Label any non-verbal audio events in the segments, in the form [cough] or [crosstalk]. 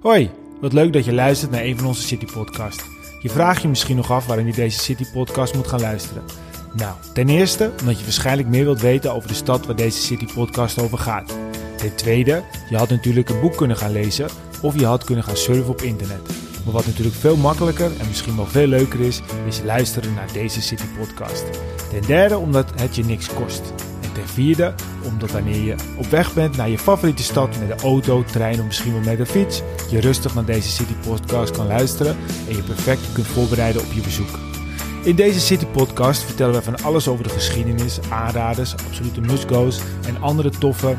Hoi, wat leuk dat je luistert naar een van onze City Podcasts. Je vraagt je misschien nog af waarom je deze City Podcast moet gaan luisteren. Nou, ten eerste omdat je waarschijnlijk meer wilt weten over de stad waar deze City Podcast over gaat. Ten tweede, je had natuurlijk een boek kunnen gaan lezen of je had kunnen gaan surfen op internet. Maar wat natuurlijk veel makkelijker en misschien wel veel leuker is, is luisteren naar deze City Podcast. Ten derde omdat het je niks kost. En ten vierde omdat wanneer je op weg bent naar je favoriete stad met de auto, trein of misschien wel met de fiets, je rustig naar deze City Podcast kan luisteren en je perfect kunt voorbereiden op je bezoek. In deze City Podcast vertellen we van alles over de geschiedenis, aanraders, absolute must-go's en andere toffe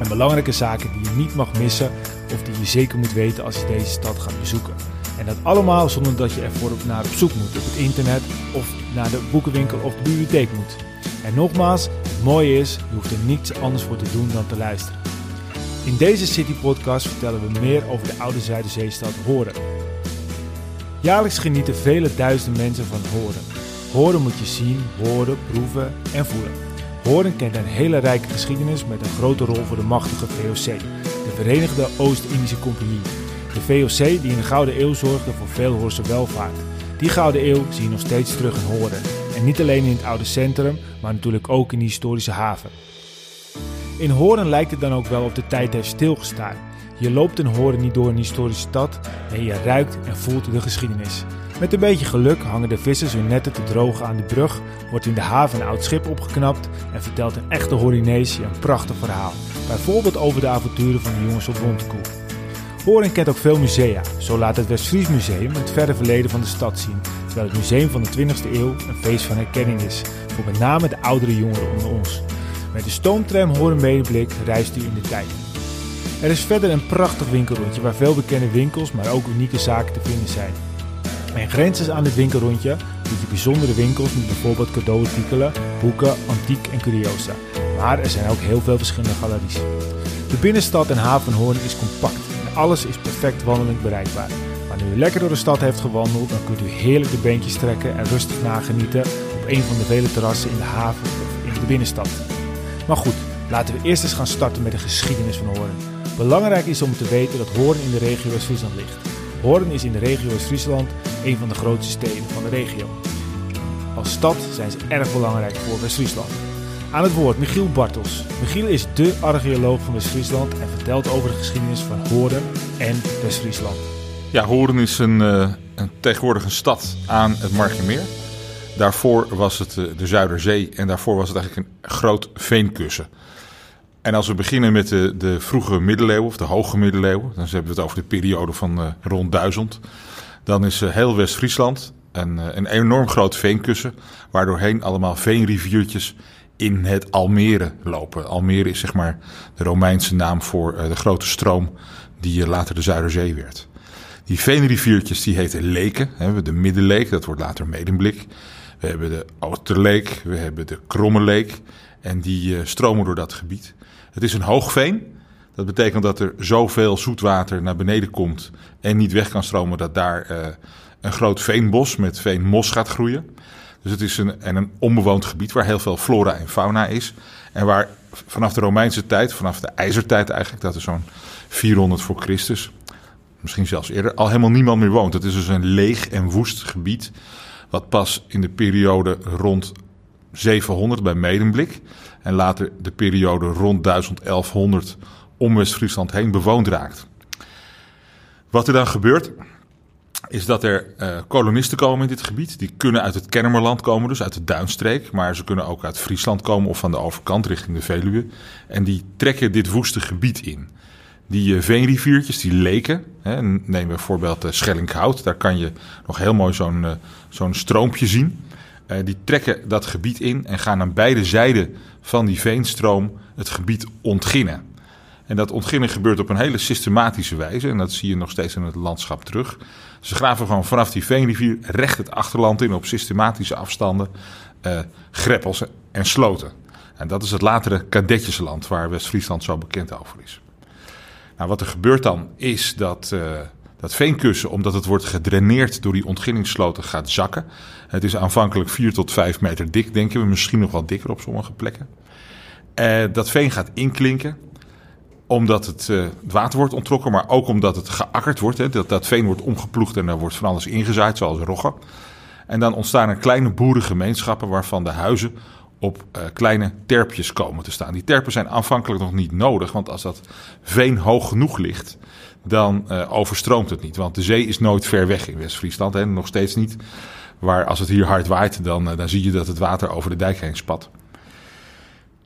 en belangrijke zaken die je niet mag missen of die je zeker moet weten als je deze stad gaat bezoeken. En dat allemaal zonder dat je ervoor naar op zoek moet op het internet of naar de boekenwinkel of de bibliotheek moet. En nogmaals, het mooie is, je hoeft er niets anders voor te doen dan te luisteren. In deze City Podcast vertellen we meer over de oude Zuiderzeestad Horen. Jaarlijks genieten vele duizenden mensen van Horen. Horen moet je zien, horen, proeven en voelen. Horen kent een hele rijke geschiedenis met een grote rol voor de machtige VOC, de Verenigde Oost-Indische Compagnie. De VOC die in de Gouden Eeuw zorgde voor veel Hoorse welvaart. Die Gouden Eeuw zie je nog steeds terug in Horen. En niet alleen in het oude centrum, maar natuurlijk ook in de historische haven. In Horen lijkt het dan ook wel of de tijd heeft stilgestaan. Je loopt in Horen niet door een historische stad, nee je ruikt en voelt de geschiedenis. Met een beetje geluk hangen de vissers hun netten te drogen aan de brug, wordt in de haven een oud schip opgeknapt en vertelt een echte Horinees je een prachtig verhaal. Bijvoorbeeld over de avonturen van de jongens op Bontekoe. Horen kent ook veel musea. Zo laat het Westfries Museum het verre verleden van de stad zien, terwijl het museum van de 20e eeuw een feest van herkenning is, voor met name de oudere jongeren onder ons. Met de stoomtram Horen Medeblik reist u in de tijd. Er is verder een prachtig winkelrondje waar veel bekende winkels, maar ook unieke zaken te vinden zijn. En grenzes aan dit winkelrondje vind je bijzondere winkels met bijvoorbeeld cadeauartikelen, boeken, antiek en curiosa. Maar er zijn ook heel veel verschillende galeries. De binnenstad en haven Hoorn is compact en alles is perfect wandelend bereikbaar. Lekker door de stad heeft gewandeld, dan kunt u heerlijk de beentjes trekken en rustig nagenieten op een van de vele terrassen in de haven of in de binnenstad. Maar goed, laten we eerst eens gaan starten met de geschiedenis van Hoorn. Belangrijk is om te weten dat Hoorn in de regio West-Friesland ligt. Hoorn is in de regio West-Friesland een van de grootste steden van de regio. Als stad zijn ze erg belangrijk voor West-Friesland. Aan het woord Michiel Bartels. Michiel is dé archeoloog van West-Friesland en vertelt over de geschiedenis van Hoorn en West-Friesland. Ja, Hoorn is een, uh, een, tegenwoordig een stad aan het Margemeer. Daarvoor was het uh, de Zuiderzee en daarvoor was het eigenlijk een groot veenkussen. En als we beginnen met de, de vroege middeleeuwen, of de hoge middeleeuwen, dan hebben we het over de periode van uh, rond 1000. Dan is heel West-Friesland een enorm groot veenkussen, waardoorheen allemaal veenriviertjes in het Almere lopen. Almere is zeg maar de Romeinse naam voor de grote stroom die later de Zuiderzee werd. Die veenriviertjes die heten leken. We hebben de Middenleek, dat wordt later Medemblik. We hebben de Outerleek, we hebben de Kromme Leek. En die stromen door dat gebied. Het is een hoogveen. Dat betekent dat er zoveel zoetwater naar beneden komt en niet weg kan stromen dat daar uh, een groot veenbos met veenmos gaat groeien. Dus het is een, en een onbewoond gebied waar heel veel flora en fauna is. En waar vanaf de Romeinse tijd, vanaf de ijzertijd eigenlijk, dat is zo'n 400 voor Christus, misschien zelfs eerder, al helemaal niemand meer woont. Het is dus een leeg en woest gebied, wat pas in de periode rond 700 bij Medemblik en later de periode rond 1100 om West-Friesland heen bewoond raakt. Wat er dan gebeurt, is dat er uh, kolonisten komen in dit gebied. Die kunnen uit het Kennemerland komen, dus uit de Duinstreek. Maar ze kunnen ook uit Friesland komen of van de overkant richting de Veluwe. En die trekken dit woeste gebied in. Die uh, veenriviertjes, die leken. Hè, neem bijvoorbeeld uh, Schellinghout. Daar kan je nog heel mooi zo'n zo'n stroompje zien. Die trekken dat gebied in en gaan aan beide zijden van die veenstroom het gebied ontginnen. En dat ontginnen gebeurt op een hele systematische wijze. En dat zie je nog steeds in het landschap terug. Ze graven gewoon vanaf die veenrivier recht het achterland in op systematische afstanden. Uh, greppels en sloten. En dat is het latere kadetjesland waar West-Friesland zo bekend over is. Nou, wat er gebeurt dan is dat uh, dat veenkussen, omdat het wordt gedraineerd door die ontginningssloten, gaat zakken. Het is aanvankelijk 4 tot 5 meter dik, denken we. Misschien nog wel dikker op sommige plekken. Uh, dat veen gaat inklinken. omdat het, uh, het, water wordt ontrokken, maar ook omdat het geakkerd wordt. Hè, dat, dat veen wordt omgeploegd en daar wordt van alles ingezaaid, zoals roggen. En dan ontstaan er kleine boerengemeenschappen waarvan de huizen op uh, kleine terpjes komen te staan. Die terpen zijn aanvankelijk nog niet nodig, want als dat veen hoog genoeg ligt, dan uh, overstroomt het niet. Want de zee is nooit ver weg in West-Friesland, hè, nog steeds niet. Waar als het hier hard waait, dan, uh, dan zie je dat het water over de dijk heen spat.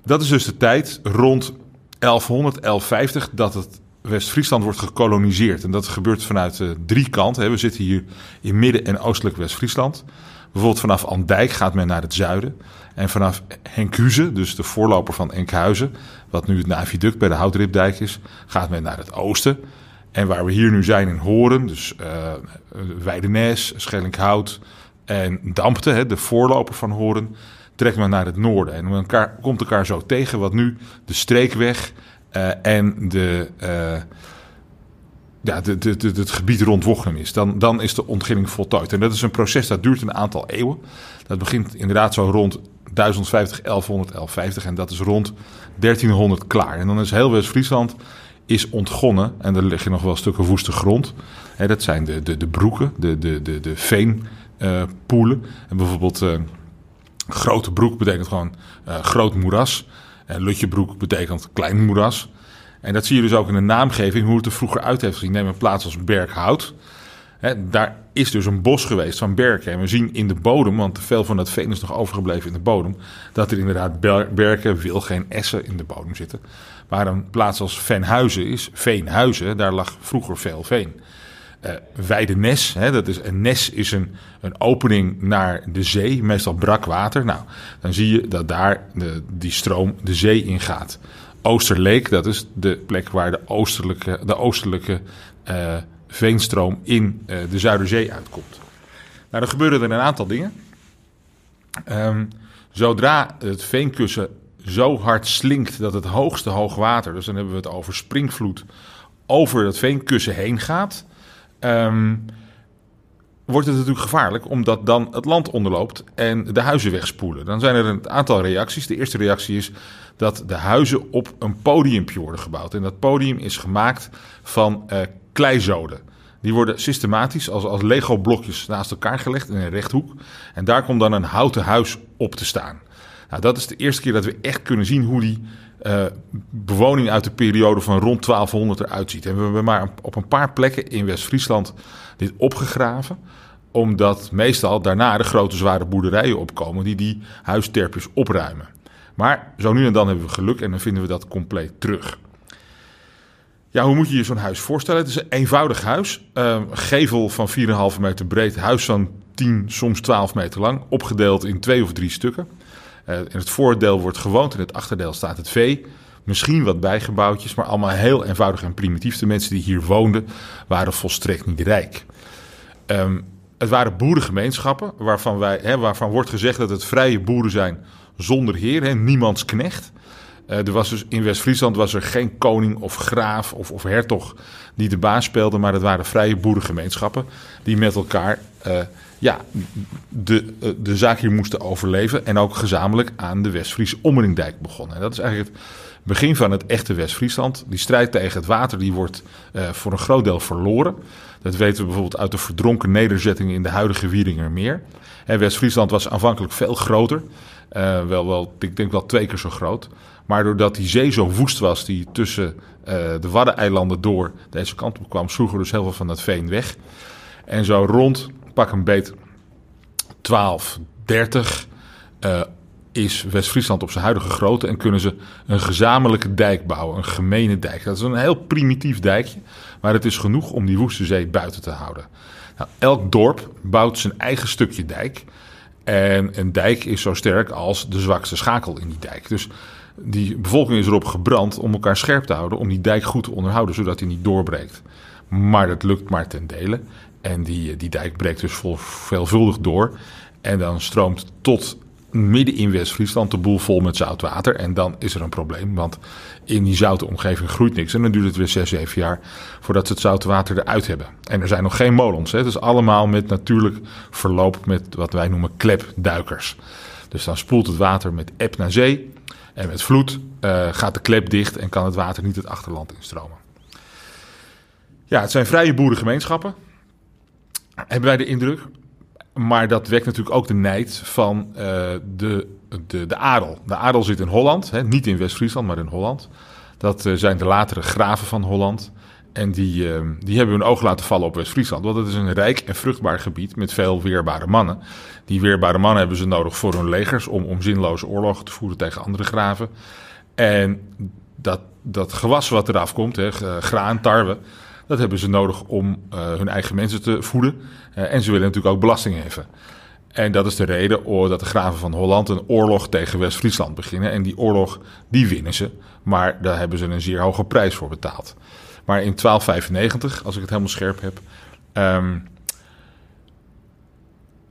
Dat is dus de tijd rond 1100, 1150 dat het West-Friesland wordt gekoloniseerd. En dat gebeurt vanuit drie kanten. We zitten hier in midden- en oostelijk West-Friesland. Bijvoorbeeld vanaf Andijk gaat men naar het zuiden. En vanaf Henkhuizen, dus de voorloper van Enkhuizen, wat nu het Naviduct bij de Houtripdijk is, gaat men naar het oosten. En waar we hier nu zijn in Horen, dus uh, Weidenes, Schellinghout en Dampte, hè, de voorloper van Horen, trekt men naar het noorden. En men elkaar, komt elkaar zo tegen wat nu de streekweg uh, en de, uh, ja, de, de, de, het gebied rond Wochnum is. Dan, dan is de ontginning voltooid. En dat is een proces dat duurt een aantal eeuwen. Dat begint inderdaad zo rond 1050, 1100, 1150 en dat is rond 1300 klaar. En dan is heel West-Friesland is ontgonnen en er liggen nog wel stukken woeste grond. Dat zijn de, de, de broeken, de, de, de, de veenpoelen. En bijvoorbeeld uh, grote broek betekent gewoon uh, groot moeras. En Lutjebroek betekent klein moeras. En dat zie je dus ook in de naamgeving, hoe het er vroeger uit heeft gezien. Neem een plaats als Berghout. Daar is dus een bos geweest van berken. En we zien in de bodem, want veel van dat veen is nog overgebleven in de bodem, dat er inderdaad berken, wil geen essen in de bodem zitten. Maar een plaats als Venhuizen is, Veenhuizen, daar lag vroeger veel veen. Uh, Weidenes, hè, dat is, een nes is een, een opening naar de zee, meestal brak water. Nou, dan zie je dat daar de, die stroom de zee in gaat. Oosterleek, dat is de plek waar de oostelijke, de oostelijke uh, veenstroom in uh, de Zuiderzee uitkomt. Nou, er gebeuren er een aantal dingen. Um, zodra het veenkussen zo hard slinkt dat het hoogste hoogwater, dus dan hebben we het over springvloed, over dat veenkussen heen gaat, um, wordt het natuurlijk gevaarlijk, omdat dan het land onderloopt en de huizen wegspoelen. Dan zijn er een aantal reacties. De eerste reactie is dat de huizen op een podiumpje worden gebouwd. En dat podium is gemaakt van uh, kleizoden. Die worden systematisch als, als Lego-blokjes naast elkaar gelegd in een rechthoek. En daar komt dan een houten huis op te staan. Nou, dat is de eerste keer dat we echt kunnen zien hoe die uh, bewoning uit de periode van rond 1200 eruit ziet. En we hebben maar op een paar plekken in West-Friesland dit opgegraven omdat meestal daarna de grote zware boerderijen opkomen die die huisterpjes opruimen. Maar zo nu en dan hebben we geluk en dan vinden we dat compleet terug. Ja, hoe moet je je zo'n huis voorstellen? Het is een eenvoudig huis. Uh, gevel van 4,5 meter breed, huis van 10, soms 12 meter lang, opgedeeld in twee of drie stukken. Uh, in het voordeel wordt gewoond, in het achterdeel staat het vee. Misschien wat bijgebouwtjes, maar allemaal heel eenvoudig en primitief. De mensen die hier woonden waren volstrekt niet rijk. Um, het waren boerengemeenschappen waarvan, wij, waarvan wordt gezegd dat het vrije boeren zijn zonder heer, hè, niemands knecht. Uh, er was dus in West-Friesland was er geen koning of graaf of, of hertog die de baas speelde, maar het waren vrije boerengemeenschappen die met elkaar uh, ja, de, uh, de zaak hier moesten overleven en ook gezamenlijk aan de West-Friese Ommeringdijk begonnen. En dat is eigenlijk het begin van het echte West-Friesland. Die strijd tegen het water die wordt voor een groot deel verloren. Dat weten we bijvoorbeeld uit de verdronken nederzettingen in de huidige Wieringermeer. West-Friesland was aanvankelijk veel groter. Wel, wel, ik denk wel twee keer zo groot. Maar doordat die zee zo woest was, die tussen uh, de Waddeneilanden door deze kant op kwam, sloegen dus heel veel van dat veen weg. En zo rond, pak een beet, 1230 uh, is West-Friesland op zijn huidige grootte en kunnen ze een gezamenlijke dijk bouwen, een gemene dijk. Dat is een heel primitief dijkje, maar het is genoeg om die woeste zee buiten te houden. Nou, elk dorp bouwt zijn eigen stukje dijk. En een dijk is zo sterk als de zwakste schakel in die dijk. Dus die bevolking is erop gebrand om elkaar scherp te houden, om die dijk goed te onderhouden, zodat hij niet doorbreekt. Maar dat lukt maar ten dele. En die, die dijk breekt dus vol, veelvuldig door. En dan stroomt tot midden in West-Friesland de boel vol met zout water. En dan is er een probleem, want in die zoute omgeving groeit niks. En dan duurt het weer 6, 7 jaar voordat ze het zoute water eruit hebben. En er zijn nog geen molens. Hè. Het is allemaal met natuurlijk verloop met wat wij noemen klepduikers. Dus dan spoelt het water met eb naar zee. En met vloed uh, gaat de klep dicht en kan het water niet het achterland instromen. Ja, het zijn vrije boerengemeenschappen, hebben wij de indruk. Maar dat wekt natuurlijk ook de nijd van uh, de, de, de adel. De adel zit in Holland, hè, niet in West-Friesland, maar in Holland. Dat uh, zijn de latere graven van Holland. En die, uh, die hebben hun oog laten vallen op West-Friesland. Want het is een rijk en vruchtbaar gebied met veel weerbare mannen. Die weerbare mannen hebben ze nodig voor hun legers om, om zinloze oorlogen te voeren tegen andere graven. En dat, dat gewas wat eraf komt, hè, graan, tarwe, dat hebben ze nodig om uh, hun eigen mensen te voeden. Uh, en ze willen natuurlijk ook belasting heffen. En dat is de reden dat de graven van Holland een oorlog tegen West-Friesland beginnen. En die oorlog, die winnen ze. Maar daar hebben ze een zeer hoge prijs voor betaald. Maar in 1295, als ik het helemaal scherp heb, um,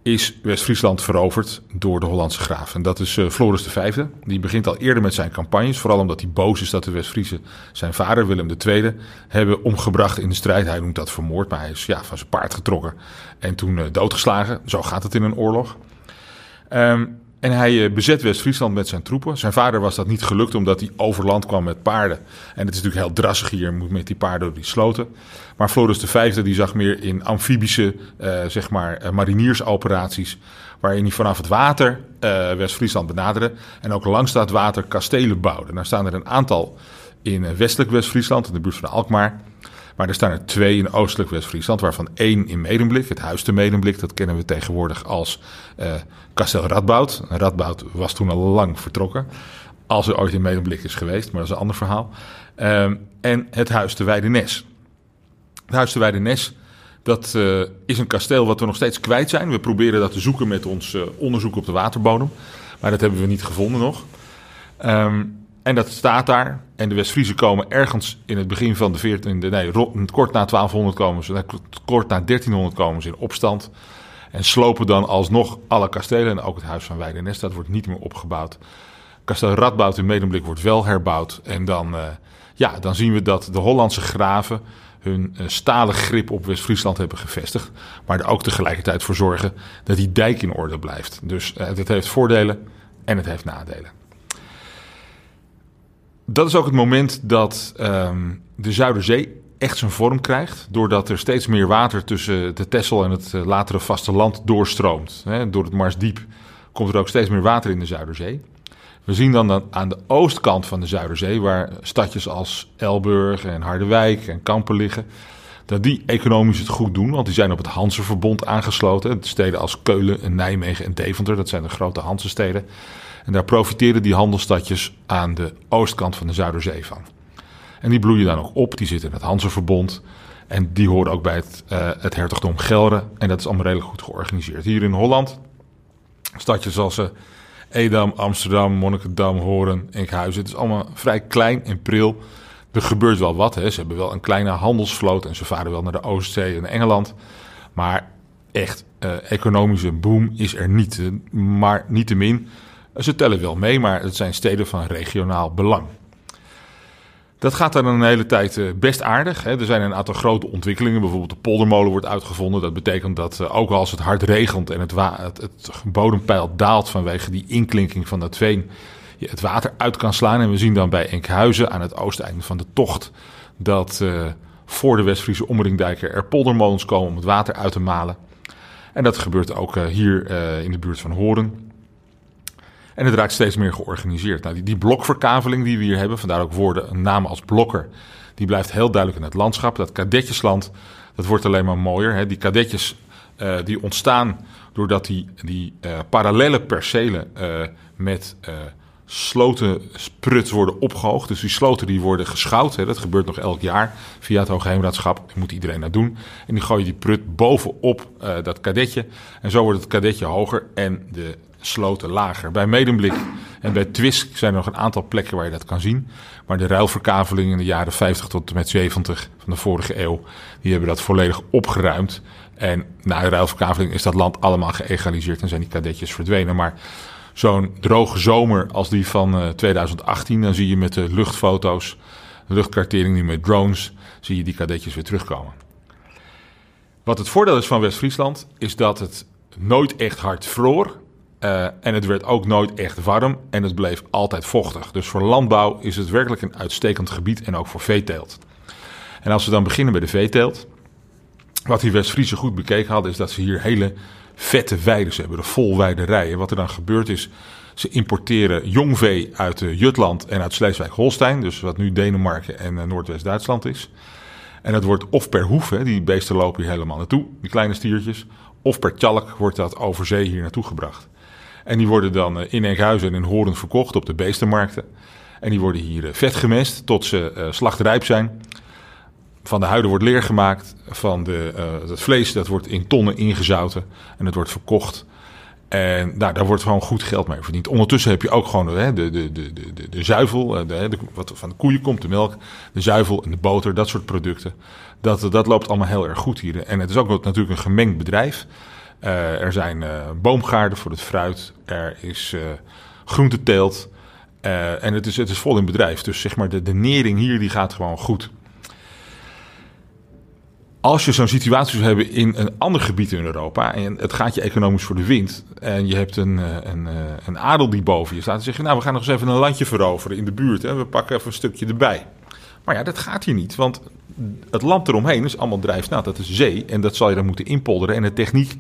is West-Friesland veroverd door de Hollandse graaf. En dat is uh, Floris V. Die begint al eerder met zijn campagnes. Vooral omdat hij boos is dat de West-Friesen zijn vader, Willem II, hebben omgebracht in de strijd. Hij noemt dat vermoord, maar hij is ja, van zijn paard getrokken en toen uh, doodgeslagen. Zo gaat het in een oorlog. Um, en hij uh, bezet West-Friesland met zijn troepen. Zijn vader was dat niet gelukt omdat hij over land kwam met paarden. En het is natuurlijk heel drassig hier met die paarden door die sloten. Maar Floris V die zag meer in amfibische uh, zeg maar, uh, mariniersoperaties. Waarin hij vanaf het water West-Friesland benaderde. En ook langs dat water kastelen bouwde. Nou staan er een aantal in westelijk West-Friesland, in de buurt van Alkmaar. Maar er staan er twee in oostelijk West-Friesland, waarvan één in Medemblik, het Huis te Medemblik. Dat kennen we tegenwoordig als uh, Kasteel Radboud. Radboud was toen al lang vertrokken, als er ooit in Medemblik is geweest, maar dat is een ander verhaal. Um, en het Huis te Weidenes. Het Huis te Weidenes, dat uh, is een kasteel wat we nog steeds kwijt zijn. We proberen dat te zoeken met ons uh, onderzoek op de waterbodem, maar dat hebben we niet gevonden nog. Um, en dat staat daar. En de West-Friesen komen ergens in het begin van de 14e, nee, kort na 1200 komen ze, kort na 1300 komen ze in opstand. En slopen dan alsnog alle kastelen en ook het huis van Weidenes. Dat wordt niet meer opgebouwd. Kasteel Radboud in Medemblik wordt wel herbouwd. En dan, uh, ja, dan zien we dat de Hollandse graven hun uh, stalen grip op West-Friesland hebben gevestigd. Maar er ook tegelijkertijd voor zorgen dat die dijk in orde blijft. Dus uh, het heeft voordelen en het heeft nadelen dat is ook het moment dat um, de Zuiderzee echt zijn vorm krijgt. Doordat er steeds meer water tussen de Texel en het latere vasteland doorstroomt. Door het Marsdiep komt er ook steeds meer water in de Zuiderzee. We zien dan aan de oostkant van de Zuiderzee, waar stadjes als Elburg en Harderwijk en Kampen liggen, dat die economisch het goed doen, want die zijn op het Hanseverbond aangesloten. Steden als Keulen en Nijmegen en Deventer, dat zijn de grote Hansensteden. En daar profiteren die handelstadjes aan de oostkant van de Zuiderzee van. En die bloeien dan ook op, die zitten in het Hanseverbond. En die horen ook bij het, uh, het hertogdom Gelre. En dat is allemaal redelijk goed georganiseerd. Hier in Holland, stadjes als uh, Edam, Amsterdam, Monnikendam, Hoorn, Enkhuizen. Het is allemaal vrij klein en pril. Er gebeurt wel wat. Hè. Ze hebben wel een kleine handelsvloot en ze varen wel naar de Oostzee en Engeland. Maar echt uh, economische boom is er niet. Maar niettemin ze tellen wel mee, maar het zijn steden van regionaal belang. Dat gaat dan een hele tijd eh, best aardig. Er zijn een aantal grote ontwikkelingen. Bijvoorbeeld de poldermolen wordt uitgevonden. Dat betekent dat eh, ook als het hard regent en het, het, bodempeil daalt vanwege die inklinking van dat veen, je het water uit kan slaan. En we zien dan bij Enkhuizen aan het oosteinde van de tocht dat voor de Westfriese omringdijken er poldermolens komen om het water uit te malen. En dat gebeurt ook hier in de buurt van Horen. En het raakt steeds meer georganiseerd. Nou, die, die blokverkaveling die we hier hebben, vandaar ook woorden, naam als blokker, die blijft heel duidelijk in het landschap. Dat kadetjesland, dat wordt alleen maar mooier. Hè. Die kadetjes uh, die ontstaan doordat die, die uh, parallele percelen uh, met sloten spruts worden opgehoogd. Dus die sloten die worden geschouwd. Hè. Dat gebeurt nog elk jaar via het Hoogheemraadschap. Daar moet iedereen naar doen. En die gooi je die prut bovenop dat kadetje. En zo wordt het kadetje hoger en de sloten lager. Bij Medemblik en bij Twisk zijn er nog een aantal plekken waar je dat kan zien. Maar de ruilverkaveling in de jaren 50 tot en met 70 van de vorige eeuw, die hebben dat volledig opgeruimd. En na de ruilverkaveling is dat land allemaal geëgaliseerd en zijn die kadetjes verdwenen. Maar zo'n droge zomer als die van uh, 2018, dan zie je met de luchtfoto's, luchtkartering nu met drones, zie je die kadetjes weer terugkomen. Wat het voordeel is van West-Friesland, is dat het nooit echt hard vroor. Uh, en het werd ook nooit echt warm en het bleef altijd vochtig. Dus voor landbouw is het werkelijk een uitstekend gebied en ook voor veeteelt. En als we dan beginnen bij de veeteelt. Wat die West-Friese goed bekeken hadden, is dat ze hier hele vette weiden hebben, de volweiderijen. Wat er dan gebeurt is, ze importeren jong vee uit uh, Jutland en uit Sleeswijk-Holstein, dus wat nu Denemarken en uh, Noordwest-Duitsland is. En dat wordt of per hoef, hè, die beesten lopen hier helemaal naartoe, die kleine stiertjes, of per tjalk wordt dat over zee hier naartoe gebracht. En die worden dan uh, in Enkhuizen en in Horen verkocht op de beestenmarkten. En die worden hier vet gemest tot ze slachtrijp zijn. Van de huiden wordt leer gemaakt. Van de, het vlees dat wordt in tonnen ingezouten. En het wordt verkocht. En nou, daar wordt gewoon goed geld mee verdiend. Ondertussen heb je ook gewoon hè, de, de, de, de, de zuivel. Eh, de, de, wat van de koeien komt, de melk. De zuivel en de boter, dat soort producten. Dat, dat loopt allemaal heel erg goed hier. En het is ook natuurlijk een gemengd bedrijf. Uh, er zijn uh, boomgaarden voor het fruit. Er is uh, groenteteelt. en het is, het is vol in bedrijf. Dus zeg maar de, de nering hier die gaat gewoon goed als je zo'n situatie zou hebben in een ander gebied in Europa en het gaat je economisch voor de wind en je hebt een, eh, een, eh, een adel die boven je staat, dan zeg je nou we gaan nog eens even een landje veroveren in de buurt en we pakken even een stukje erbij. Maar ja, dat gaat hier niet, want het land eromheen is allemaal drijfnat, dat is zee en dat zal je dan moeten inpolderen en de techniek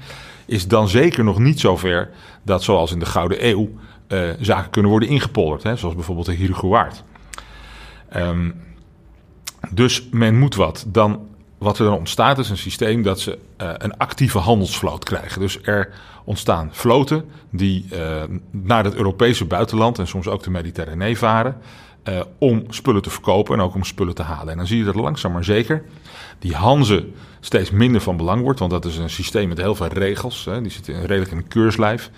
is dan zeker nog niet zo ver dat zoals in de Gouden Eeuw uh, zaken kunnen worden ingepolderd, hè, zoals bijvoorbeeld de Hieriguwaard. Um, dus men moet wat. Dan wat er ontstaat is een systeem dat ze uh, een actieve handelsvloot krijgen. Dus er ontstaan vloten die uh, naar het Europese buitenland en soms ook de Mediterranee varen. Uh, om spullen te verkopen en ook om spullen te halen. En dan zie je dat langzaam maar zeker die Hanze steeds minder van belang wordt. Want dat is een systeem met heel veel regels. Hè, die zitten redelijk in een keurslijf.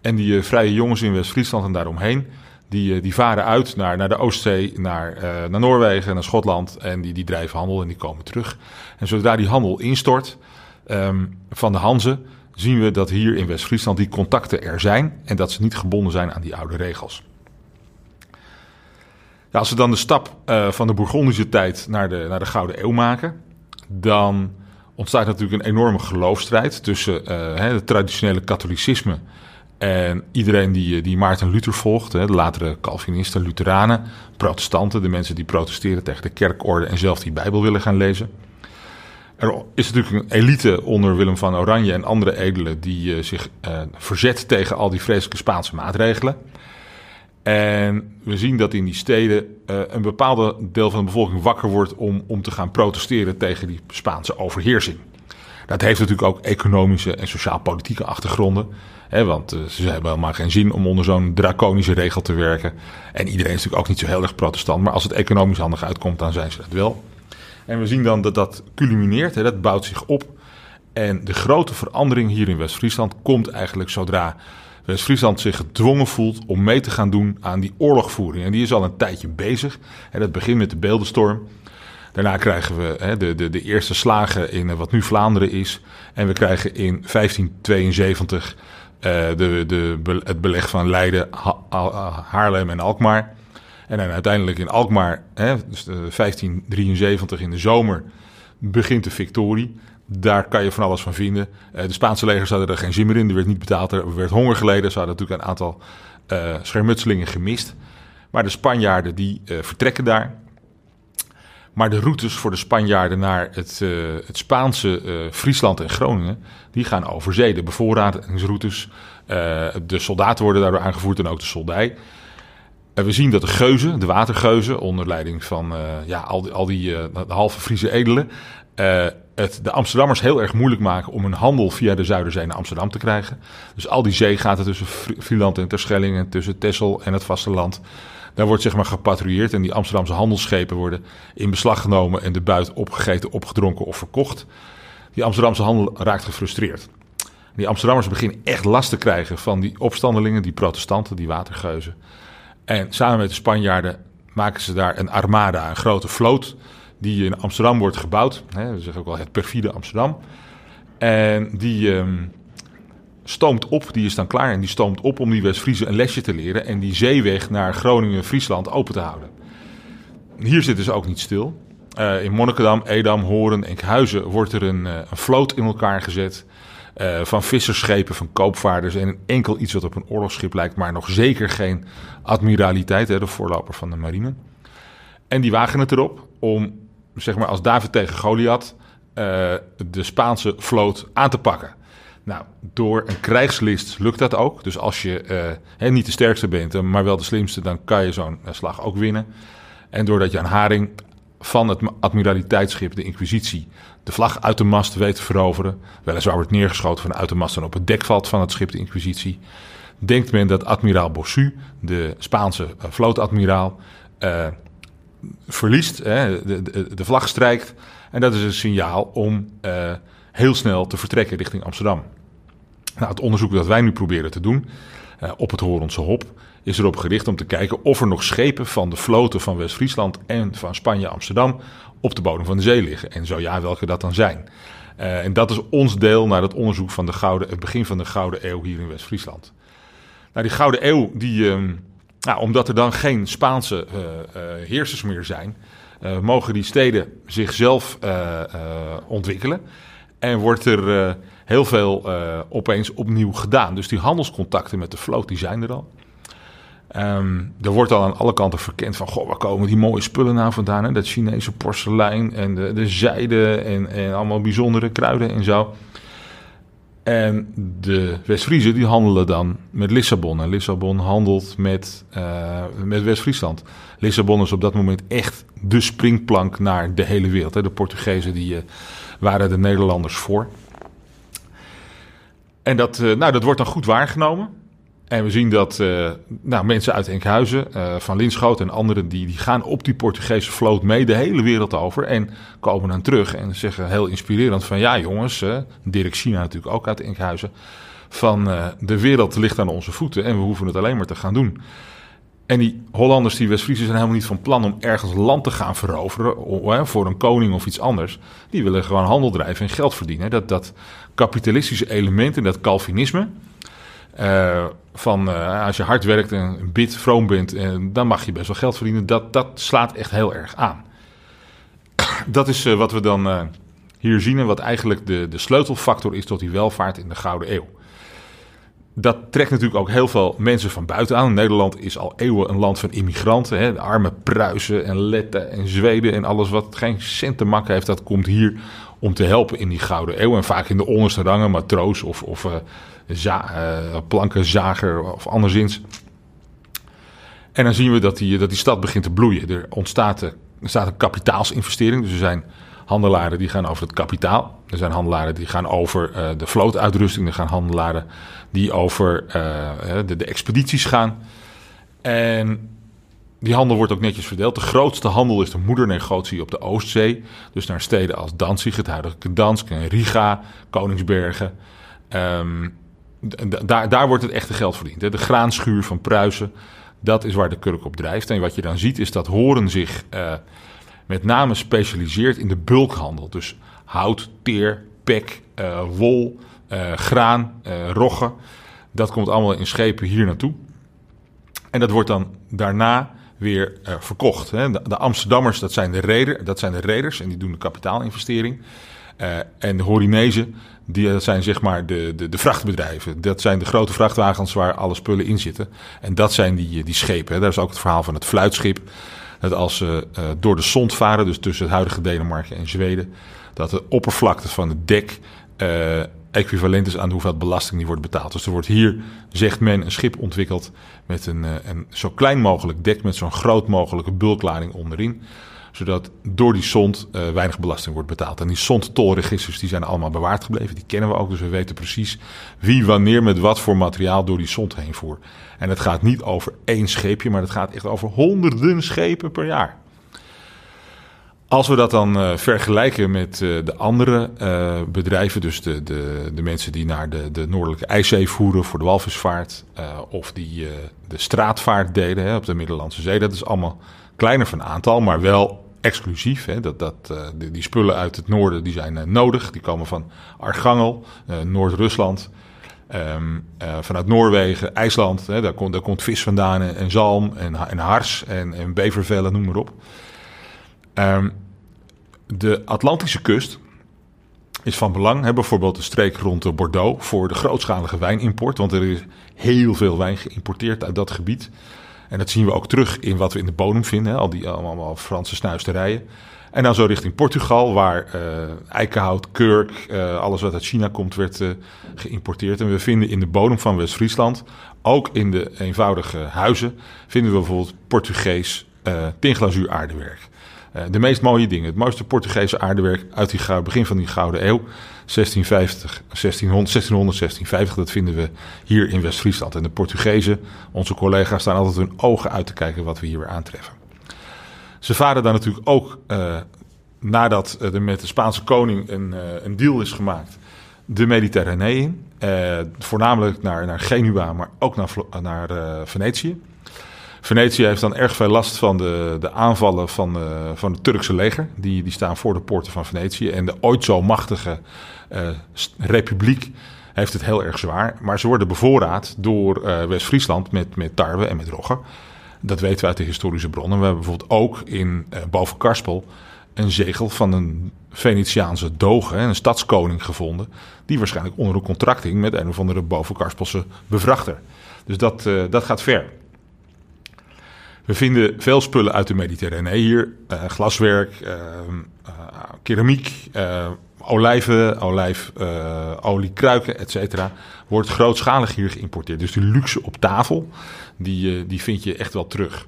En die vrije jongens in West-Friesland en daaromheen die, eh, die varen uit naar, naar de Oostzee, naar, uh, naar Noorwegen, naar Schotland. En die, die drijven handel en die komen terug. En zodra die handel instort um, van de Hanze, zien we dat hier in West-Friesland die contacten er zijn. En dat ze niet gebonden zijn aan die oude regels. Als we dan de stap uh, van de Bourgondische tijd naar de, naar de Gouden Eeuw maken, dan ontstaat natuurlijk een enorme geloofstrijd tussen uh, het traditionele katholicisme en iedereen die, die Maarten Luther volgt, de latere Calvinisten, Lutheranen, protestanten, de mensen die protesteren tegen de kerkorde en zelf die Bijbel willen gaan lezen. Er is natuurlijk een elite onder Willem van Oranje en andere edelen die zich verzet tegen al die vreselijke Spaanse maatregelen. En we zien dat in die steden uh, een bepaalde deel van de bevolking wakker wordt om, om te gaan protesteren tegen die Spaanse overheersing. Dat heeft natuurlijk ook economische en sociaal-politieke achtergronden want uh, ze hebben helemaal geen zin om onder zo'n draconische regel te werken. En iedereen is natuurlijk ook niet zo heel erg protestant. Maar als het economisch handig uitkomt, dan zijn ze dat wel. En we zien dan dat dat culmineert, dat bouwt zich op. En de grote verandering hier in West-Friesland komt eigenlijk zodra West-Friesland zich gedwongen voelt om mee te gaan doen aan die oorlogvoering. En die is al een tijdje bezig. En dat begint met de beeldenstorm. Daarna krijgen we hè, de, de, de eerste slagen in eh, wat nu Vlaanderen is. En we krijgen in 1572 uh, de, de, het beleg van Leiden, ha Haarlem en Alkmaar. En dan uiteindelijk in Alkmaar, hè, dus 1573 in de zomer, begint de victorie. Daar kan je van alles van vinden. Uh, de Spaanse legers hadden er geen zin meer in. Er werd niet betaald, er werd honger geleden. Ze hadden natuurlijk een aantal uh, schermutselingen gemist. Maar de Spanjaarden die uh, vertrekken daar. Maar de routes voor de Spanjaarden naar het, het Spaanse Friesland en Groningen, die gaan over zee. De bevoorradingsroutes, de soldaten worden daardoor aangevoerd en ook de soldij. En we zien dat de geuzen, de watergeuzen, onder leiding van ja, al die, al die de halve Friese edelen, het de Amsterdammers heel erg moeilijk maken om hun handel via de Zuiderzee naar Amsterdam te krijgen. Dus al die zeegaten tussen Friesland en Terschelling tussen Texel en het vasteland daar wordt zeg maar gepatrouilleerd en die Amsterdamse handelsschepen worden in beslag genomen en de buit opgegeten, opgedronken of verkocht. Die Amsterdamse handel raakt gefrustreerd. Die Amsterdammers beginnen echt last te krijgen van die opstandelingen, die protestanten, die watergeuzen. En samen met de Spanjaarden maken ze daar een armada, een grote vloot, die in Amsterdam wordt gebouwd. Hè, we zeggen ook wel het perfide Amsterdam. En die, um, stoomt op, die is dan klaar en die stoomt op om die West-Friese een lesje te leren en die zeeweg naar Groningen, Friesland open te houden. Hier zitten ze ook niet stil. Uh, in Monnikendam, Edam, Horen, Enkhuizen wordt er een, uh, een, vloot in elkaar gezet. Uh, van vissersschepen, van koopvaarders en enkel iets wat op een oorlogsschip lijkt, maar nog zeker geen admiraliteit, hè, de voorloper van de marine. En die wagen het erop om, zeg maar, als David tegen Goliath, uh, de Spaanse vloot aan te pakken. Nou, door een krijgslist lukt dat ook. Dus als je uh, niet de sterkste bent, maar wel de slimste, dan kan je zo'n slag ook winnen. En doordat je aan Haring van het admiraliteitsschip, de Inquisitie, de vlag uit de mast weet te veroveren. Weliswaar wordt neergeschoten vanuit de mast en op het dek valt van het schip, de Inquisitie. Denkt men dat admiraal Bossu, de Spaanse vlootadmiraal, uh, verliest, hè, de, de, de, vlag strijkt. En dat is een signaal om uh, heel snel te vertrekken richting Amsterdam. Nou, het onderzoek dat wij nu proberen te doen op het Hoornse Hop is erop gericht om te kijken of er nog schepen van de vloten van West-Friesland en van Spanje-Amsterdam op de bodem van de zee liggen. En zo ja, welke dat dan zijn. Uh, en dat is ons deel naar het onderzoek van de gouden, het begin van de Gouden Eeuw hier in West-Friesland. Nou, die Gouden Eeuw, die, uh, nou, omdat er dan geen Spaanse uh, heersers meer zijn, mogen die steden zichzelf ontwikkelen. En wordt er heel veel opeens opnieuw gedaan. Dus die handelscontacten met de vloot, die zijn er al. Um, er wordt al aan alle kanten verkend van, goh, waar komen die mooie spullen nou vandaan? Hè? Dat Chinese porselein en de, de zijde en, en allemaal bijzondere kruiden en zo. En de West-Friezen die handelen dan met Lissabon. En Lissabon handelt met, uh, met West-Friesland. Lissabon is op dat moment echt de springplank naar de hele wereld. Hè? De Portugezen die, uh, waren de Nederlanders voor. En dat, uh, nou, dat wordt dan goed waargenomen. En we zien dat uh, nou, mensen uit Enkhuizen, uh, van Linschoten en anderen, die, die gaan op die Portugese vloot mee de hele wereld over. En komen dan terug en zeggen heel inspirerend van ja jongens, uh, Dirk China natuurlijk ook uit Enkhuizen, van de wereld ligt aan onze voeten en we hoeven het alleen maar te gaan doen. En die Hollanders, die West-Friesen, zijn helemaal niet van plan om ergens land te gaan veroveren voor een koning of iets anders. Die willen gewoon handel drijven en geld verdienen. Dat, dat kapitalistische element en dat Calvinisme, uh, van uh, als je hard werkt en bid, vroom bent, en eh, dan mag je best wel geld verdienen. Dat, dat slaat echt heel erg aan. [coughs] Dat is wat we dan hier zien en wat eigenlijk de, de sleutelfactor is tot die welvaart in de Gouden Eeuw. Dat trekt natuurlijk ook heel veel mensen van buiten aan. Nederland is al eeuwen een land van immigranten. Hè. De arme Pruisen en Letten en Zweden en alles wat geen cent te makken heeft, dat komt hier om te helpen in die Gouden Eeuw. En vaak in de onderste rangen, matroos of, of za uh, plankenzager of anderszins. En dan zien we dat die, dat die stad begint te bloeien. Er ontstaat, er staat een kapitaalsinvestering. Dus er zijn handelaren die gaan over het kapitaal. Er zijn handelaren die gaan over uh, de vlootuitrusting. Er gaan handelaren die over de, de expedities gaan. En die handel wordt ook netjes verdeeld. De grootste handel is de moedernegotie op de Oostzee. Dus naar steden als Danzig, het huidige Gdansk en Riga, Koningsbergen. Um, daar, daar wordt het echte geld verdiend. Hè. De graanschuur van Pruisen, dat is waar de kurk op drijft. En wat je dan ziet is dat Horen zich uh, met name specialiseert in de bulkhandel. Dus hout, teer, pek, uh, wol, uh, graan, roggen. Dat komt allemaal in schepen hier naartoe. En dat wordt dan daarna weer verkocht. Hè. De, de, Amsterdammers, dat zijn de, reder, dat zijn de reders en die doen de kapitaalinvestering. En de Horinezen, die, zijn zeg maar de, de, de, vrachtbedrijven. Dat zijn de grote vrachtwagens waar alle spullen in zitten. En dat zijn die, die schepen. Daar is ook het verhaal van het fluitschip. Dat als ze uh, door de Sond varen, dus tussen het huidige Denemarken en Zweden, dat de oppervlakte van het dek equivalent is aan hoeveel belasting die wordt betaald. Dus er wordt hier, zegt men, een schip ontwikkeld met een, een zo klein mogelijk dek met zo'n groot mogelijke bulklading onderin zodat door die SOND uh, weinig belasting wordt betaald. En die SOND-tolregisters die zijn allemaal bewaard gebleven. Die kennen we ook, dus we weten precies wie wanneer met wat voor materiaal door die SOND heen voert. En het gaat niet over één scheepje, maar het gaat echt over honderden schepen per jaar. Als we dat dan uh, vergelijken met uh, de andere bedrijven, dus de, de, de mensen die naar de, de Noordelijke IJszee voeren voor de walvisvaart, of die de straatvaart deden hè, op de Middellandse Zee, dat is allemaal kleiner van aantal, maar wel exclusief. Hè. Dat, dat, uh, die, spullen uit het noorden die zijn uh, nodig. Die komen van Archangel, uh, Noord-Rusland. Um, vanuit Noorwegen, IJsland. Hè, daar, komt, daar komt vis vandaan en, zalm en, en hars en, en bevervellen, noem maar op. Um, de Atlantische kust, is van belang. Hè? Bijvoorbeeld de streek rond Bordeaux voor de grootschalige wijnimport. Want er is heel veel wijn geïmporteerd uit dat gebied. En dat zien we ook terug in wat we in de bodem vinden. Hè? Al die allemaal Franse snuisterijen. En dan zo richting Portugal, waar uh, eikenhout, kurk, uh, alles wat uit China komt, werd uh, geïmporteerd. En we vinden in de bodem van West-Friesland, ook in de eenvoudige huizen, vinden we bijvoorbeeld Portugees pinglazuur aardewerk. De meest mooie dingen, het mooiste Portugese aardewerk uit die begin van die Gouden Eeuw, 1650, 1600, 1600, 1650, dat vinden we hier in West-Friesland. En de Portugezen, onze collega's, staan altijd hun ogen uit te kijken wat we hier weer aantreffen. Ze varen daar natuurlijk ook, uh, nadat er met de Spaanse koning een, een deal is gemaakt, de Mediterranee in. Voornamelijk naar, naar Genua, maar ook naar, naar Venetië. Venetië heeft dan erg veel last van de, de aanvallen van, van het Turkse leger. Die, die staan voor de poorten van Venetië. En de ooit zo machtige republiek heeft het heel erg zwaar. Maar ze worden bevoorraad door West-Friesland met, met tarwe en met rogge. Dat weten we uit de historische bronnen. We hebben bijvoorbeeld ook in boven Karspel een zegel van een Venetiaanse doge, een stadskoning gevonden. Die waarschijnlijk onder een contract hing met een of andere bovenkarspelse bevrachter. Dus dat, dat gaat ver. We vinden veel spullen uit de Mediterranee hier. Uh, glaswerk, keramiek, olijven, olijfolie, kruiken, et cetera. Wordt grootschalig hier geïmporteerd. Dus die luxe op tafel die, eh, die vind je echt wel terug.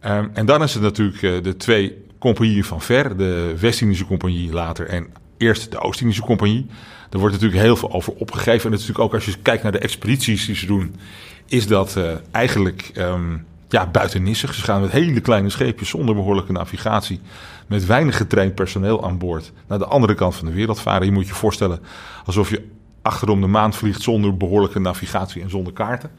Ehm, en dan is het natuurlijk eh, de twee compagnieën van ver, de West-Indische Compagnie later en eerst de Oost-Indische Compagnie. Daar wordt natuurlijk heel veel over opgegeven. En natuurlijk ook als je kijkt naar de expedities die ze doen, is dat eigenlijk um, ja, buitennissig. Ze gaan met hele kleine scheepjes zonder behoorlijke navigatie, met weinig getraind personeel aan boord, naar de andere kant van de wereld varen. Je moet je voorstellen alsof je achterom de maan vliegt zonder behoorlijke navigatie en zonder kaarten.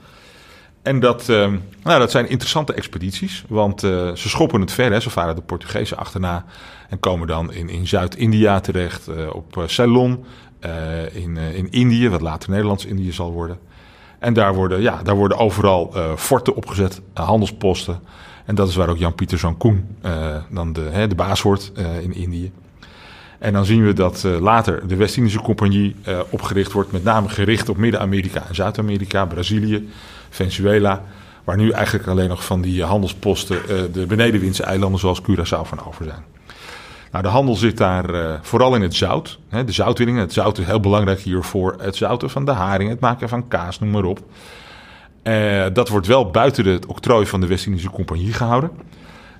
En dat, uh, nou, dat zijn interessante expedities, want uh, ze schoppen het ver. Hè. Ze varen de Portugezen achterna en komen dan in, in Zuid-India terecht, uh, op Ceylon, in, in Indië, wat later Nederlands-Indië zal worden. En daar worden, ja, daar worden overal forten opgezet, handelsposten. En dat is waar ook Jan-Pieter zoon Koen dan de, hè, de baas wordt in Indië. En dan zien we dat later de West-Indische Compagnie opgericht wordt, met name gericht op Midden-Amerika en Zuid-Amerika, Brazilië. Venezuela. Waar nu eigenlijk alleen nog van die handelsposten uh, de benedenwindse eilanden zoals Curaçao van over zijn. Nou, de handel zit daar uh, vooral in het zout. Hè, de zoutwinning. Het zout is heel belangrijk hiervoor. Het zouten van de haring, het maken van kaas, noem maar op. Uh, dat wordt wel buiten het octrooi van de West-Indische Compagnie gehouden.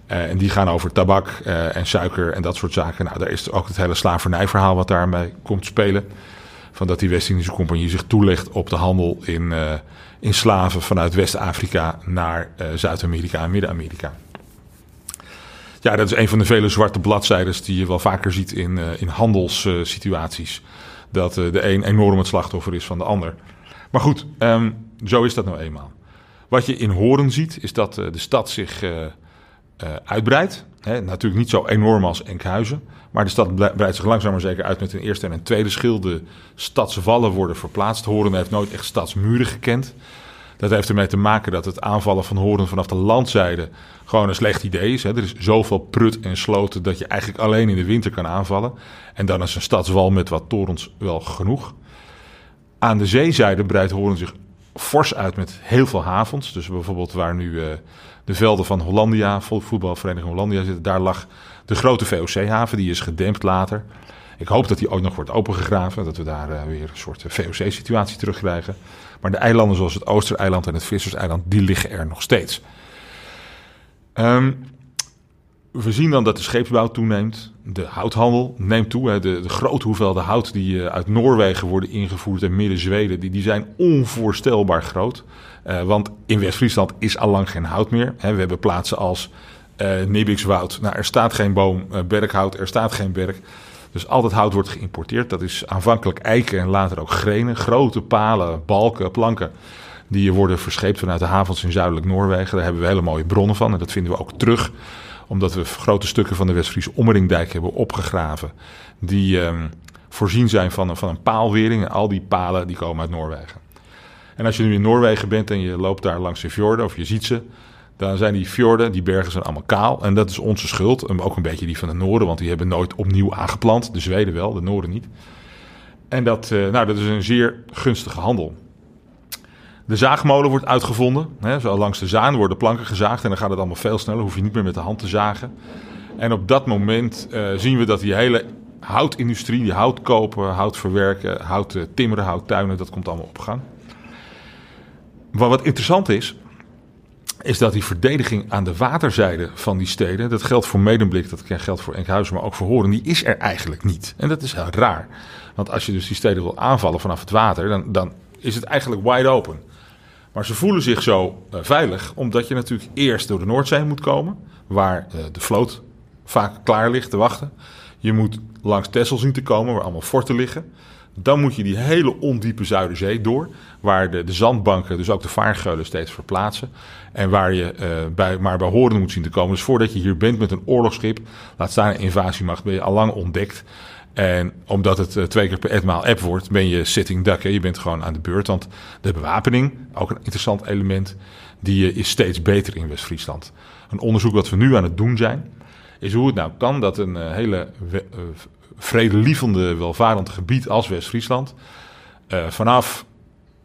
en die gaan over tabak en suiker en dat soort zaken. Nou, daar is ook het hele slavernijverhaal wat daarmee komt spelen. Van dat die West-Indische Compagnie zich toelegt op de handel in in slaven vanuit West-Afrika naar Zuid-Amerika en Midden-Amerika. Ja, dat is een van de vele zwarte bladzijden die je wel vaker ziet in, uh, in handelssituaties. dat uh, de een enorm het slachtoffer is van de ander. Maar goed, um, zo is dat nou eenmaal. Wat je in Horen ziet, is dat de stad zich uitbreidt. Natuurlijk niet zo enorm als Enkhuizen. Maar de stad breidt zich langzaam maar zeker uit met een eerste en een tweede schil. De stadsvallen worden verplaatst. Horen heeft nooit echt stadsmuren gekend. Dat heeft ermee te maken dat het aanvallen van Horen vanaf de landzijde gewoon een slecht idee is. Hè. Er is zoveel prut en sloten dat je eigenlijk alleen in de winter kan aanvallen. En dan is een stadswal met wat torens wel genoeg. Aan de zeezijde breidt Horen zich fors uit met heel veel havens. Dus bijvoorbeeld waar nu uh, de velden van Hollandia, voetbalvereniging Hollandia zitten, daar lag de grote VOC-haven, die is gedempt later. Ik hoop dat die ook nog wordt opengegraven, dat we daar uh, weer een soort VOC-situatie terugkrijgen. Maar de eilanden zoals het Oostereiland en het Visserseiland, die liggen er nog steeds. Um, we zien dan dat de scheepsbouw toeneemt. De houthandel neemt toe. Hè. De, de grote hoeveelheden hout die uh, uit Noorwegen worden ingevoerd en midden-Zweden, die, die zijn onvoorstelbaar groot. Want in West-Friesland is al lang geen hout meer. Hè. We hebben plaatsen als uh. Nou, er staat geen boom, uh, berkhout, er staat geen berk. Dus al dat hout wordt geïmporteerd. Dat is aanvankelijk eiken en later ook grenen. Grote palen, balken, planken. Die worden verscheept vanuit de havens in zuidelijk Noorwegen. Daar hebben we hele mooie bronnen van. En dat vinden we ook terug. Omdat we grote stukken van de Westfriese Ommeringdijk hebben opgegraven. Die um, voorzien zijn van, van een paalwering. En al die palen die komen uit Noorwegen. En als je nu in Noorwegen bent en je loopt daar langs de fjorden of je ziet ze Dan zijn die fjorden, die bergen zijn allemaal kaal. En dat is onze schuld. Ook een beetje die van de Noorden, want die hebben nooit opnieuw aangeplant. De Zweden wel, de Noorden niet. En dat, eh, nou, dat is een zeer gunstige handel. De zaagmolen wordt uitgevonden. Hè, zo langs de Zaan worden planken gezaagd en dan gaat het allemaal veel sneller. Hoef je niet meer met de hand te zagen. En op dat moment uh, zien we dat die hele houtindustrie, die hout kopen, hout verwerken, hout timmeren, hout tuinen, dat komt allemaal op gang. Maar wat interessant is, is dat die verdediging aan de waterzijde van die steden, dat geldt voor Medemblik, dat geldt voor Enkhuizen, maar ook voor Horen, die is er eigenlijk niet. En dat is heel raar. Want als je dus die steden wil aanvallen vanaf het water, dan, dan is het eigenlijk wide open. Maar ze voelen zich zo uh, veilig, omdat je natuurlijk eerst door de Noordzee moet komen, waar uh, de vloot vaak klaar ligt te wachten. Je moet langs Texel zien te komen, waar allemaal forten liggen. Dan moet je die hele ondiepe Zuiderzee door, waar de, de zandbanken, dus ook de vaargeulen, steeds verplaatsen. En waar je uh, bij, maar bij horen moet zien te komen. Dus voordat je hier bent met een oorlogsschip, laat staan een invasiemacht, ben je al lang ontdekt. En omdat het uh, twee keer per etmaal app wordt, ben je sitting duck. Hè? Je bent gewoon aan de beurt. Want de bewapening, ook een interessant element, die uh, is steeds beter in West-Friesland. Een onderzoek wat we nu aan het doen zijn, is hoe het nou kan dat een hele vredelievende, welvarend gebied als West-Friesland vanaf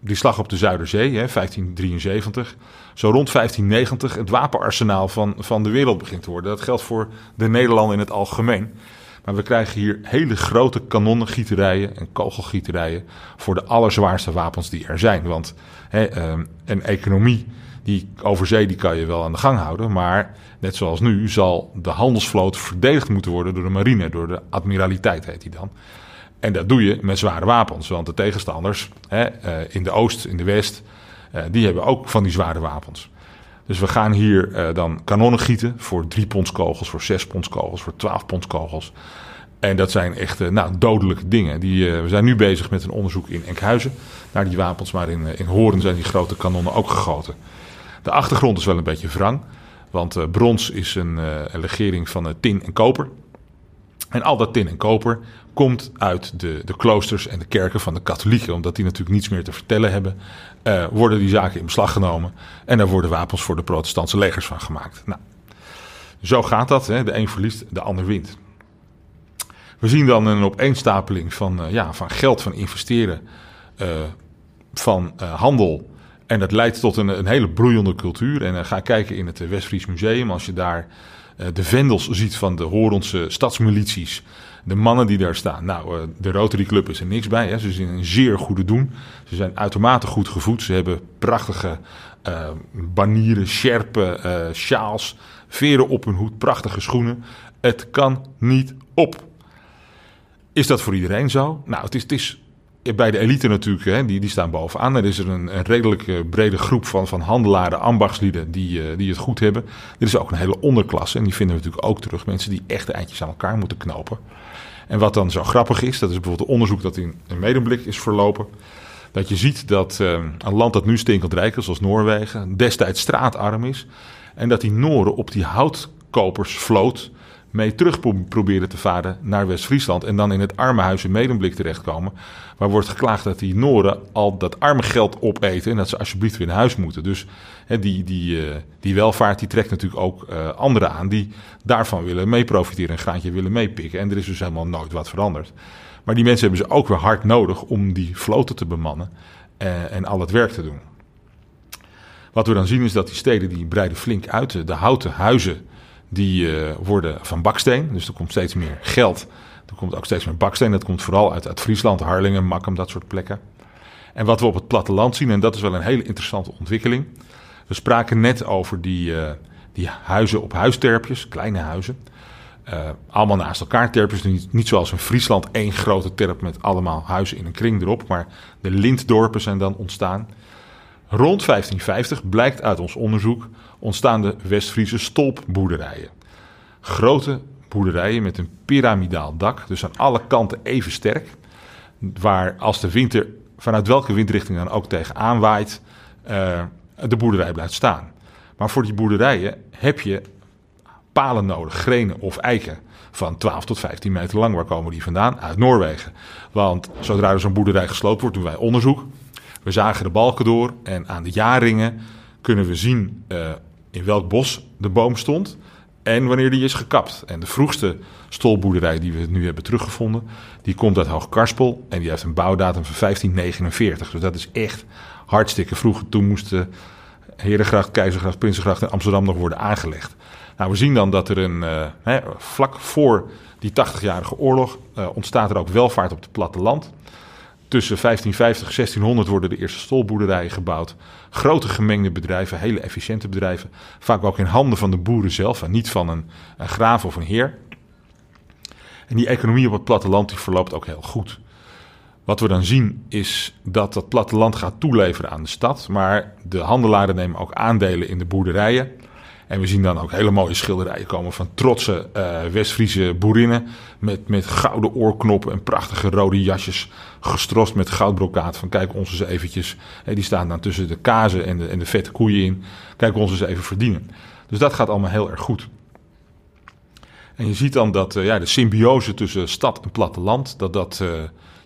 die slag op de Zuiderzee, hè, 1573, zo rond 1590 het wapenarsenaal van, van de wereld begint te worden. Dat geldt voor de Nederlanden in het algemeen. Maar we krijgen hier hele grote kanonnengieterijen en kogelgieterijen voor de allerzwaarste wapens die er zijn. Want hè, um, een economie die over zee die kan je wel aan de gang houden, maar net zoals nu zal de handelsvloot verdedigd moeten worden door de marine, door de admiraliteit heet die dan. En dat doe je met zware wapens, want de tegenstanders hè, uh, in de oost, in de west, uh, die hebben ook van die zware wapens. Dus we gaan hier uh, dan kanonnen gieten voor 3 pons kogels, voor 6 pons kogels, voor 12 pons kogels. En dat zijn echt nou, dodelijke dingen. Die, we zijn nu bezig met een onderzoek in Enkhuizen naar die wapens, maar in, in Horen zijn die grote kanonnen ook gegoten. De achtergrond is wel een beetje wrang, want brons is een, een legering van tin en koper. En al dat tin en koper komt uit de, de kloosters en de kerken van de katholieken. Omdat die natuurlijk niets meer te vertellen hebben, worden die zaken in beslag genomen. En daar worden wapens voor de protestantse legers van gemaakt. Nou, zo gaat dat. Hè? De een verliest, de ander wint. We zien dan een opeenstapeling van, ja, van geld, van investeren, van handel. En dat leidt tot een, een hele broeiende cultuur. En ga kijken in het Westfries Museum. Als je daar de vendels ziet van de Horense stadsmilities de mannen die daar staan. Nou, de Rotary Club is er niks bij. Hè. Ze zijn een zeer goede doen. Ze zijn uitermate goed gevoed. Ze hebben prachtige banieren, sjerpen, sjaals, veren op hun hoed, prachtige schoenen. Het kan niet op. Is dat voor iedereen zo? Nou, het is, het is bij de elite natuurlijk, hè, die, die staan bovenaan. Er is er een, een redelijk brede groep van, van handelaren, ambachtslieden die, uh, die het goed hebben. Er is ook een hele onderklasse en die vinden we natuurlijk ook terug. Mensen die echt de eindjes aan elkaar moeten knopen. En wat dan zo grappig is, dat is bijvoorbeeld een onderzoek dat in, in Medemblik is verlopen. Dat je ziet dat uh, een land dat nu stinkend rijk is, zoals Noorwegen, destijds straatarm is. En dat die Noren op die houtkopersvloot mee terug proberen te varen naar West-Friesland. En dan in het armenhuis in Medemblik terechtkomen. Waar wordt geklaagd dat die Noren al dat arme geld opeten. En dat ze alsjeblieft weer naar huis moeten. Dus hè, die, die, uh, die welvaart die trekt natuurlijk ook uh, anderen aan. Die daarvan willen mee profiteren. Een graantje willen meepikken. En er is dus helemaal nooit wat veranderd. Maar die mensen hebben ze ook weer hard nodig om die vloten te bemannen. Uh, en al het werk te doen. Wat we dan zien is dat die steden die breiden flink uit. De houten huizen die uh, worden van baksteen. Dus er komt steeds meer geld. Er komt ook steeds meer baksteen. Dat komt vooral uit, uit Friesland, Harlingen, Makkum, dat soort plekken. En wat we op het platteland zien, en dat is wel een hele interessante ontwikkeling. We spraken net over die, uh, die huizen op huisterpjes, kleine huizen. Uh, allemaal naast elkaar terpjes. Niet, niet zoals in Friesland één grote terp met allemaal huizen in een kring erop. Maar de lintdorpen zijn dan ontstaan. Rond 1550 blijkt uit ons onderzoek ontstaan de West-Friese stolpboerderijen. Grote boerderijen met een piramidaal dak, dus aan alle kanten even sterk. Waar als de winter, vanuit welke windrichting dan ook tegenaan waait, uh, de boerderij blijft staan. Maar voor die boerderijen heb je palen nodig, grenen of eiken van 12 tot 15 meter lang. Waar komen die vandaan? Uit Noorwegen. Want zodra er zo'n boerderij gesloopt wordt, doen wij onderzoek. We zagen de balken door en aan de jaarringen kunnen we zien uh, in welk bos de boom stond en wanneer die is gekapt. En de vroegste stolboerderij die we nu hebben teruggevonden, die komt uit Hoogkarspel en die heeft een bouwdatum van 1549. Dus dat is echt hartstikke vroeg. Toen moesten Herengracht, Keizergracht, Prinsengracht en Amsterdam nog worden aangelegd. Nou, we zien dan dat er een, uh, hè, vlak voor die 80-jarige oorlog uh, ontstaat er ook welvaart op het platteland. Tussen 1550 en 1600 worden de eerste stolboerderijen gebouwd. Grote gemengde bedrijven, hele efficiënte bedrijven. Vaak ook in handen van de boeren zelf en niet van een, graaf of een heer. En die economie op het platteland die verloopt ook heel goed. Wat we dan zien is dat dat platteland gaat toeleveren aan de stad. Maar de handelaren nemen ook aandelen in de boerderijen. En we zien dan ook hele mooie schilderijen komen van trotse uh, West-Friese boerinnen. Met, met gouden oorknoppen en prachtige rode jasjes. Gestrost met goudbrokaat. Van kijk ons eens eventjes. Die staan dan tussen de kazen en de, en de vette koeien in. Kijk ons eens even verdienen. Dus dat gaat allemaal heel erg goed. En je ziet dan dat uh, ja, de symbiose tussen stad en platteland. Dat, dat, uh,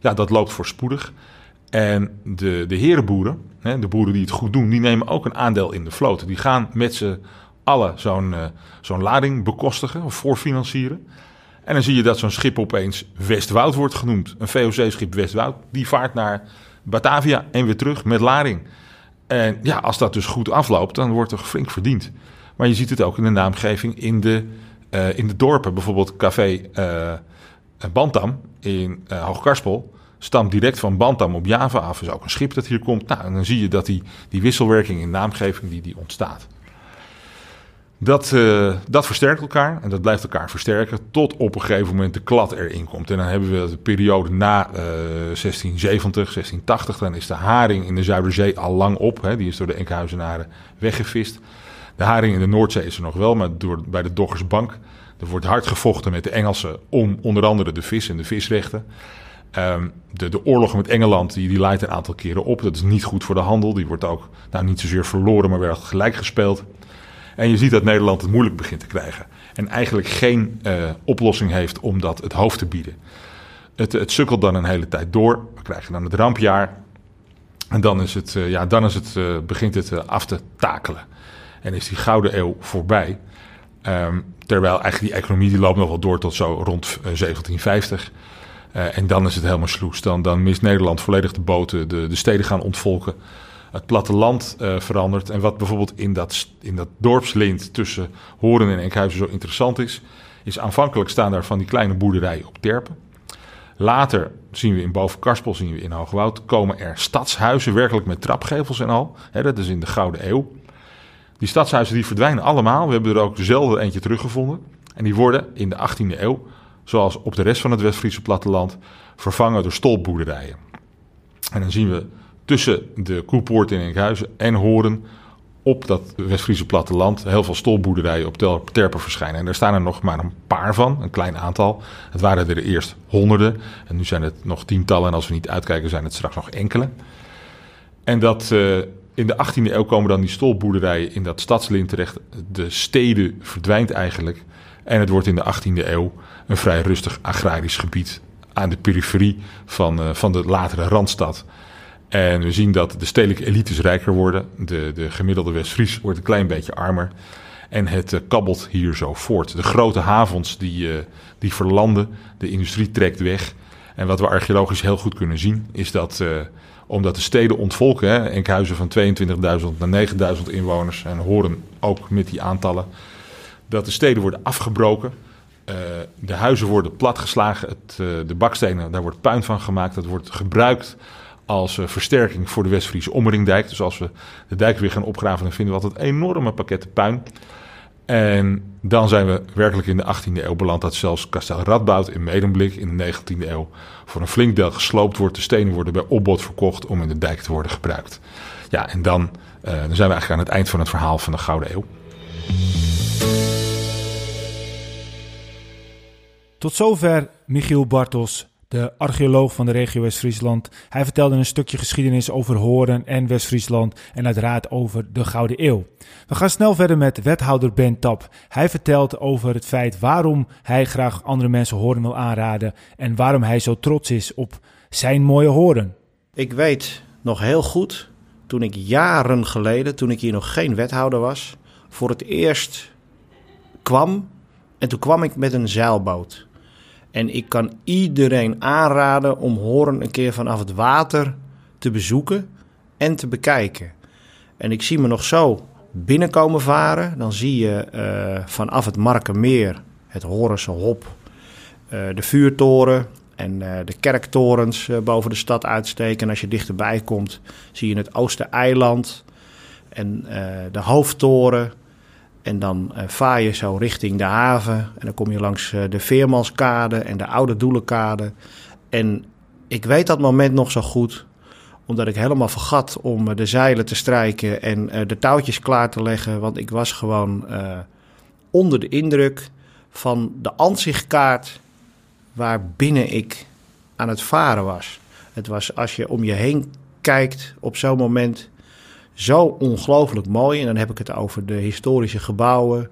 ja, dat loopt voorspoedig. En de, de herenboeren, hè, de boeren die het goed doen, die nemen ook een aandeel in de vloot. Die gaan met z'n alle zo'n uh, zo'n lading bekostigen of voorfinancieren. En dan zie je dat zo'n schip opeens Westwoud wordt genoemd. Een VOC-schip Westwoud. Die vaart naar Batavia en weer terug met lading. En ja, als dat dus goed afloopt, dan wordt er flink verdiend. Maar je ziet het ook in de naamgeving in de, uh, in de dorpen. Bijvoorbeeld Café uh, Bantam in uh, Hoogkarspel stamt direct van Bantam op Java af. is ook een schip dat hier komt. Nou, en dan zie je dat die, die wisselwerking in naamgeving die, die ontstaat. Dat, uh, dat versterkt elkaar en dat blijft elkaar versterken tot op een gegeven moment de klad erin komt. En dan hebben we de periode na uh, 1670, 1680. Dan is de haring in de Zuiderzee al lang op. Hè, die is door de Enkhuizenaren weggevist. De haring in de Noordzee is er nog wel, maar door, bij de Doggersbank. Er wordt hard gevochten met de Engelsen om onder andere de vis en de visrechten. Um, de, de oorlog met Engeland die, die leidt een aantal keren op. Dat is niet goed voor de handel. Die wordt ook nou, niet zozeer verloren, maar werd gelijk gespeeld. En je ziet dat Nederland het moeilijk begint te krijgen. En eigenlijk geen uh, oplossing heeft om dat het hoofd te bieden. Het, het sukkelt dan een hele tijd door. We krijgen dan het rampjaar. En dan, is het, uh, ja, dan is het, uh, begint het af te takelen. En is die gouden eeuw voorbij. Um, terwijl eigenlijk die economie die loopt nog wel door tot zo rond 1750. en dan is het helemaal sloes. Dan, dan mist Nederland volledig de boten. De, de steden gaan ontvolken het platteland uh, verandert. En wat bijvoorbeeld in dat, in dat dorpslint tussen Horen en Enkhuizen zo interessant is, is aanvankelijk staan daar van die kleine boerderijen op terpen. Later zien we in Bovenkarspel, zien we in Hoogwoud, komen er stadshuizen, werkelijk met trapgevels en al. Hè, dat is in de Gouden Eeuw. Die stadshuizen die verdwijnen allemaal. We hebben er ook dezelfde eentje teruggevonden. En die worden in de 18e eeuw, zoals op de rest van het West-Friese platteland, vervangen door stolpboerderijen. En dan zien we tussen de Koepoort in Enkhuizen en Horen op dat West-Friese platteland heel veel stolboerderijen op terpen verschijnen. En daar staan er nog maar een paar van, een klein aantal. Het waren er eerst honderden en nu zijn het nog tientallen. En als we niet uitkijken zijn het straks nog enkele. En dat uh, in de 18e eeuw komen dan die stolboerderijen in dat stadslint terecht. De steden verdwijnt eigenlijk. En het wordt in de 18e eeuw een vrij rustig agrarisch gebied aan de periferie van, uh, van de latere Randstad. En we zien dat de stedelijke elites rijker worden. De, de gemiddelde West-Fries wordt een klein beetje armer. En het uh, kabbelt hier zo voort. De grote havens die, uh, die verlanden, de industrie trekt weg. En wat we archeologisch heel goed kunnen zien, is dat uh, omdat de steden ontvolken, hè, Enkhuizen van 22.000 naar 9.000 inwoners en horen ook met die aantallen, dat de steden worden afgebroken. de huizen worden platgeslagen, het, de bakstenen, daar wordt puin van gemaakt, dat wordt gebruikt als uh, versterking voor de Westfriese omringdijk. Dus als we de dijk weer gaan opgraven, dan vinden we altijd enorme pakketten puin. En dan zijn we werkelijk in de 18e eeuw beland dat zelfs kasteel Radboud in Medemblik in de 19e eeuw voor een flink deel gesloopt wordt. De stenen worden bij opbod verkocht om in de dijk te worden gebruikt. Ja, en dan, uh, dan zijn we eigenlijk aan het eind van het verhaal van de Gouden Eeuw. Tot zover Michiel Bartos de archeoloog van de regio West-Friesland. Hij vertelde een stukje geschiedenis over Horen en West-Friesland en uiteraard over de Gouden Eeuw. We gaan snel verder met wethouder Ben Tap. Hij vertelt over het feit waarom hij graag andere mensen Horen wil aanraden en waarom hij zo trots is op zijn mooie Horen. Ik weet nog heel goed, toen ik jaren geleden, toen ik hier nog geen wethouder was, voor het eerst kwam. En toen kwam ik met een zeilboot. En ik kan iedereen aanraden om Hoorn een keer vanaf het water te bezoeken en te bekijken. En ik zie me nog zo binnenkomen varen. Dan zie je eh, vanaf het Markenmeer, het Horense Hop, uh, de vuurtoren en uh, de kerktorens boven de stad uitsteken. En als je dichterbij komt, zie je het Oostereiland en de hoofdtoren. En dan vaar je zo richting de haven. En dan kom je langs de Veermanskade en de Oude Doelenkade. En ik weet dat moment nog zo goed omdat ik helemaal vergat om eh, de zeilen te strijken en eh, de touwtjes klaar te leggen. Want ik was gewoon uh, onder de indruk van de ansichtkaart waarbinnen ik aan het varen was. Het was als je om je heen kijkt op zo'n moment zo ongelooflijk mooi. En dan heb ik het over de historische gebouwen.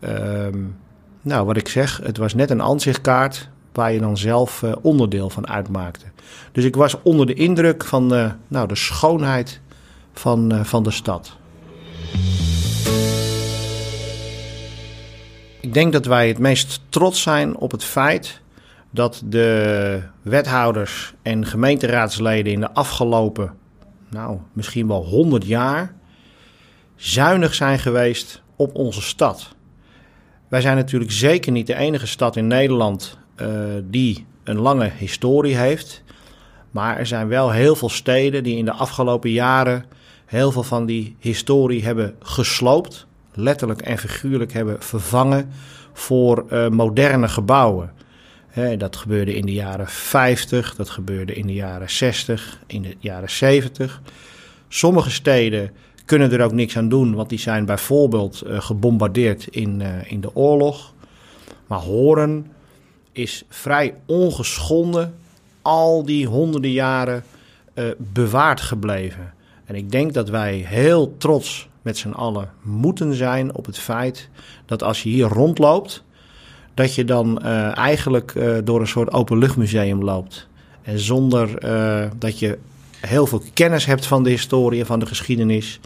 Um, nou, wat ik zeg, het was net een ansichtkaart waar je dan zelf uh, onderdeel van uitmaakte. Dus ik was onder de indruk van uh, nou, de schoonheid van, uh, van de stad. Ik denk dat wij het meest trots zijn op het feit dat de wethouders en gemeenteraadsleden in de afgelopen, nou, misschien wel 100 jaar zuinig zijn geweest op onze stad. Wij zijn natuurlijk zeker niet de enige stad in Nederland uh, die een lange historie heeft. Maar er zijn wel heel veel steden die in de afgelopen jaren heel veel van die historie hebben gesloopt. Letterlijk en figuurlijk hebben vervangen voor uh, moderne gebouwen. Dat gebeurde in de jaren 50, dat gebeurde in de jaren 60, in de jaren 70. Sommige steden kunnen er ook niks aan doen, want die zijn bijvoorbeeld uh, gebombardeerd in, uh, in de oorlog. Maar Horen is vrij ongeschonden al die honderden jaren uh, bewaard gebleven. En ik denk dat wij heel trots met z'n allen moeten zijn op het feit dat als je hier rondloopt, dat je dan uh, eigenlijk uh, door een soort openluchtmuseum loopt. En zonder dat je heel veel kennis hebt van de historie en van de geschiedenis.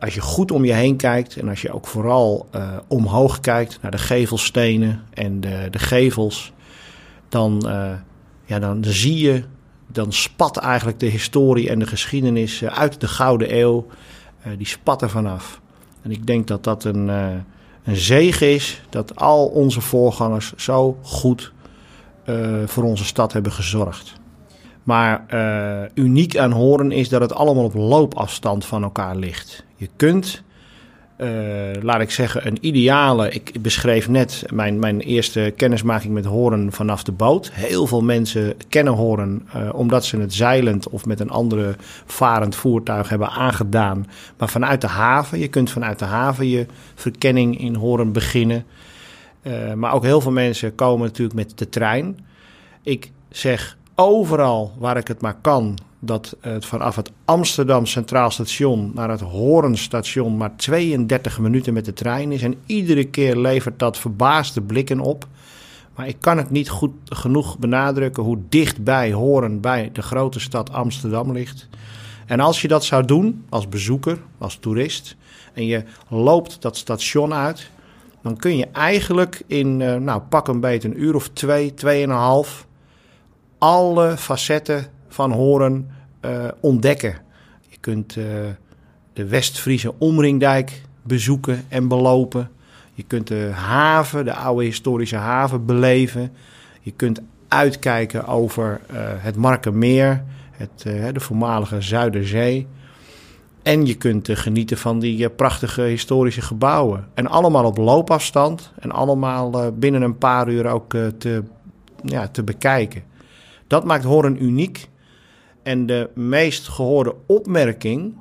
Als je goed om je heen kijkt en als je ook vooral omhoog kijkt naar de gevelstenen en de, de gevels, dan ja, dan zie je, dan spat eigenlijk de historie en de geschiedenis eh, uit de Gouden Eeuw, die spat er vanaf. En ik denk dat dat een, een zegen is, dat al onze voorgangers zo goed voor onze stad hebben gezorgd. Maar uniek aan Horen is dat het allemaal op loopafstand van elkaar ligt. Je kunt laat ik zeggen, een ideale. Ik beschreef net mijn, mijn eerste kennismaking met horen vanaf de boot. Heel veel mensen kennen horen uh, omdat ze het zeilend of met een andere varend voertuig hebben aangedaan. Maar vanuit de haven, je kunt vanuit de haven je verkenning in horen beginnen. Uh, maar ook heel veel mensen komen natuurlijk met de trein. Ik zeg overal waar ik het maar kan dat het vanaf het Amsterdam Centraal Station naar het Horenstation maar 32 minuten met de trein is. En iedere keer levert dat verbaasde blikken op. Maar ik kan het niet goed genoeg benadrukken hoe dichtbij Horen bij de grote stad Amsterdam ligt. En als je dat zou doen als bezoeker, als toerist, en je loopt dat station uit, dan kun je eigenlijk in, uh, nou pak een beetje een uur of twee, tweeënhalf, alle facetten van Horen uh, ontdekken. Je kunt uh, de West-Friese omringdijk bezoeken en belopen. Je kunt de haven, de oude historische haven, beleven. Je kunt uitkijken over uh, het Markenmeer, het, de voormalige Zuiderzee. En je kunt genieten van die prachtige historische gebouwen. En allemaal op loopafstand en allemaal binnen een paar uur ook te, ja, te bekijken. Dat maakt Horen uniek. En de meest gehoorde opmerking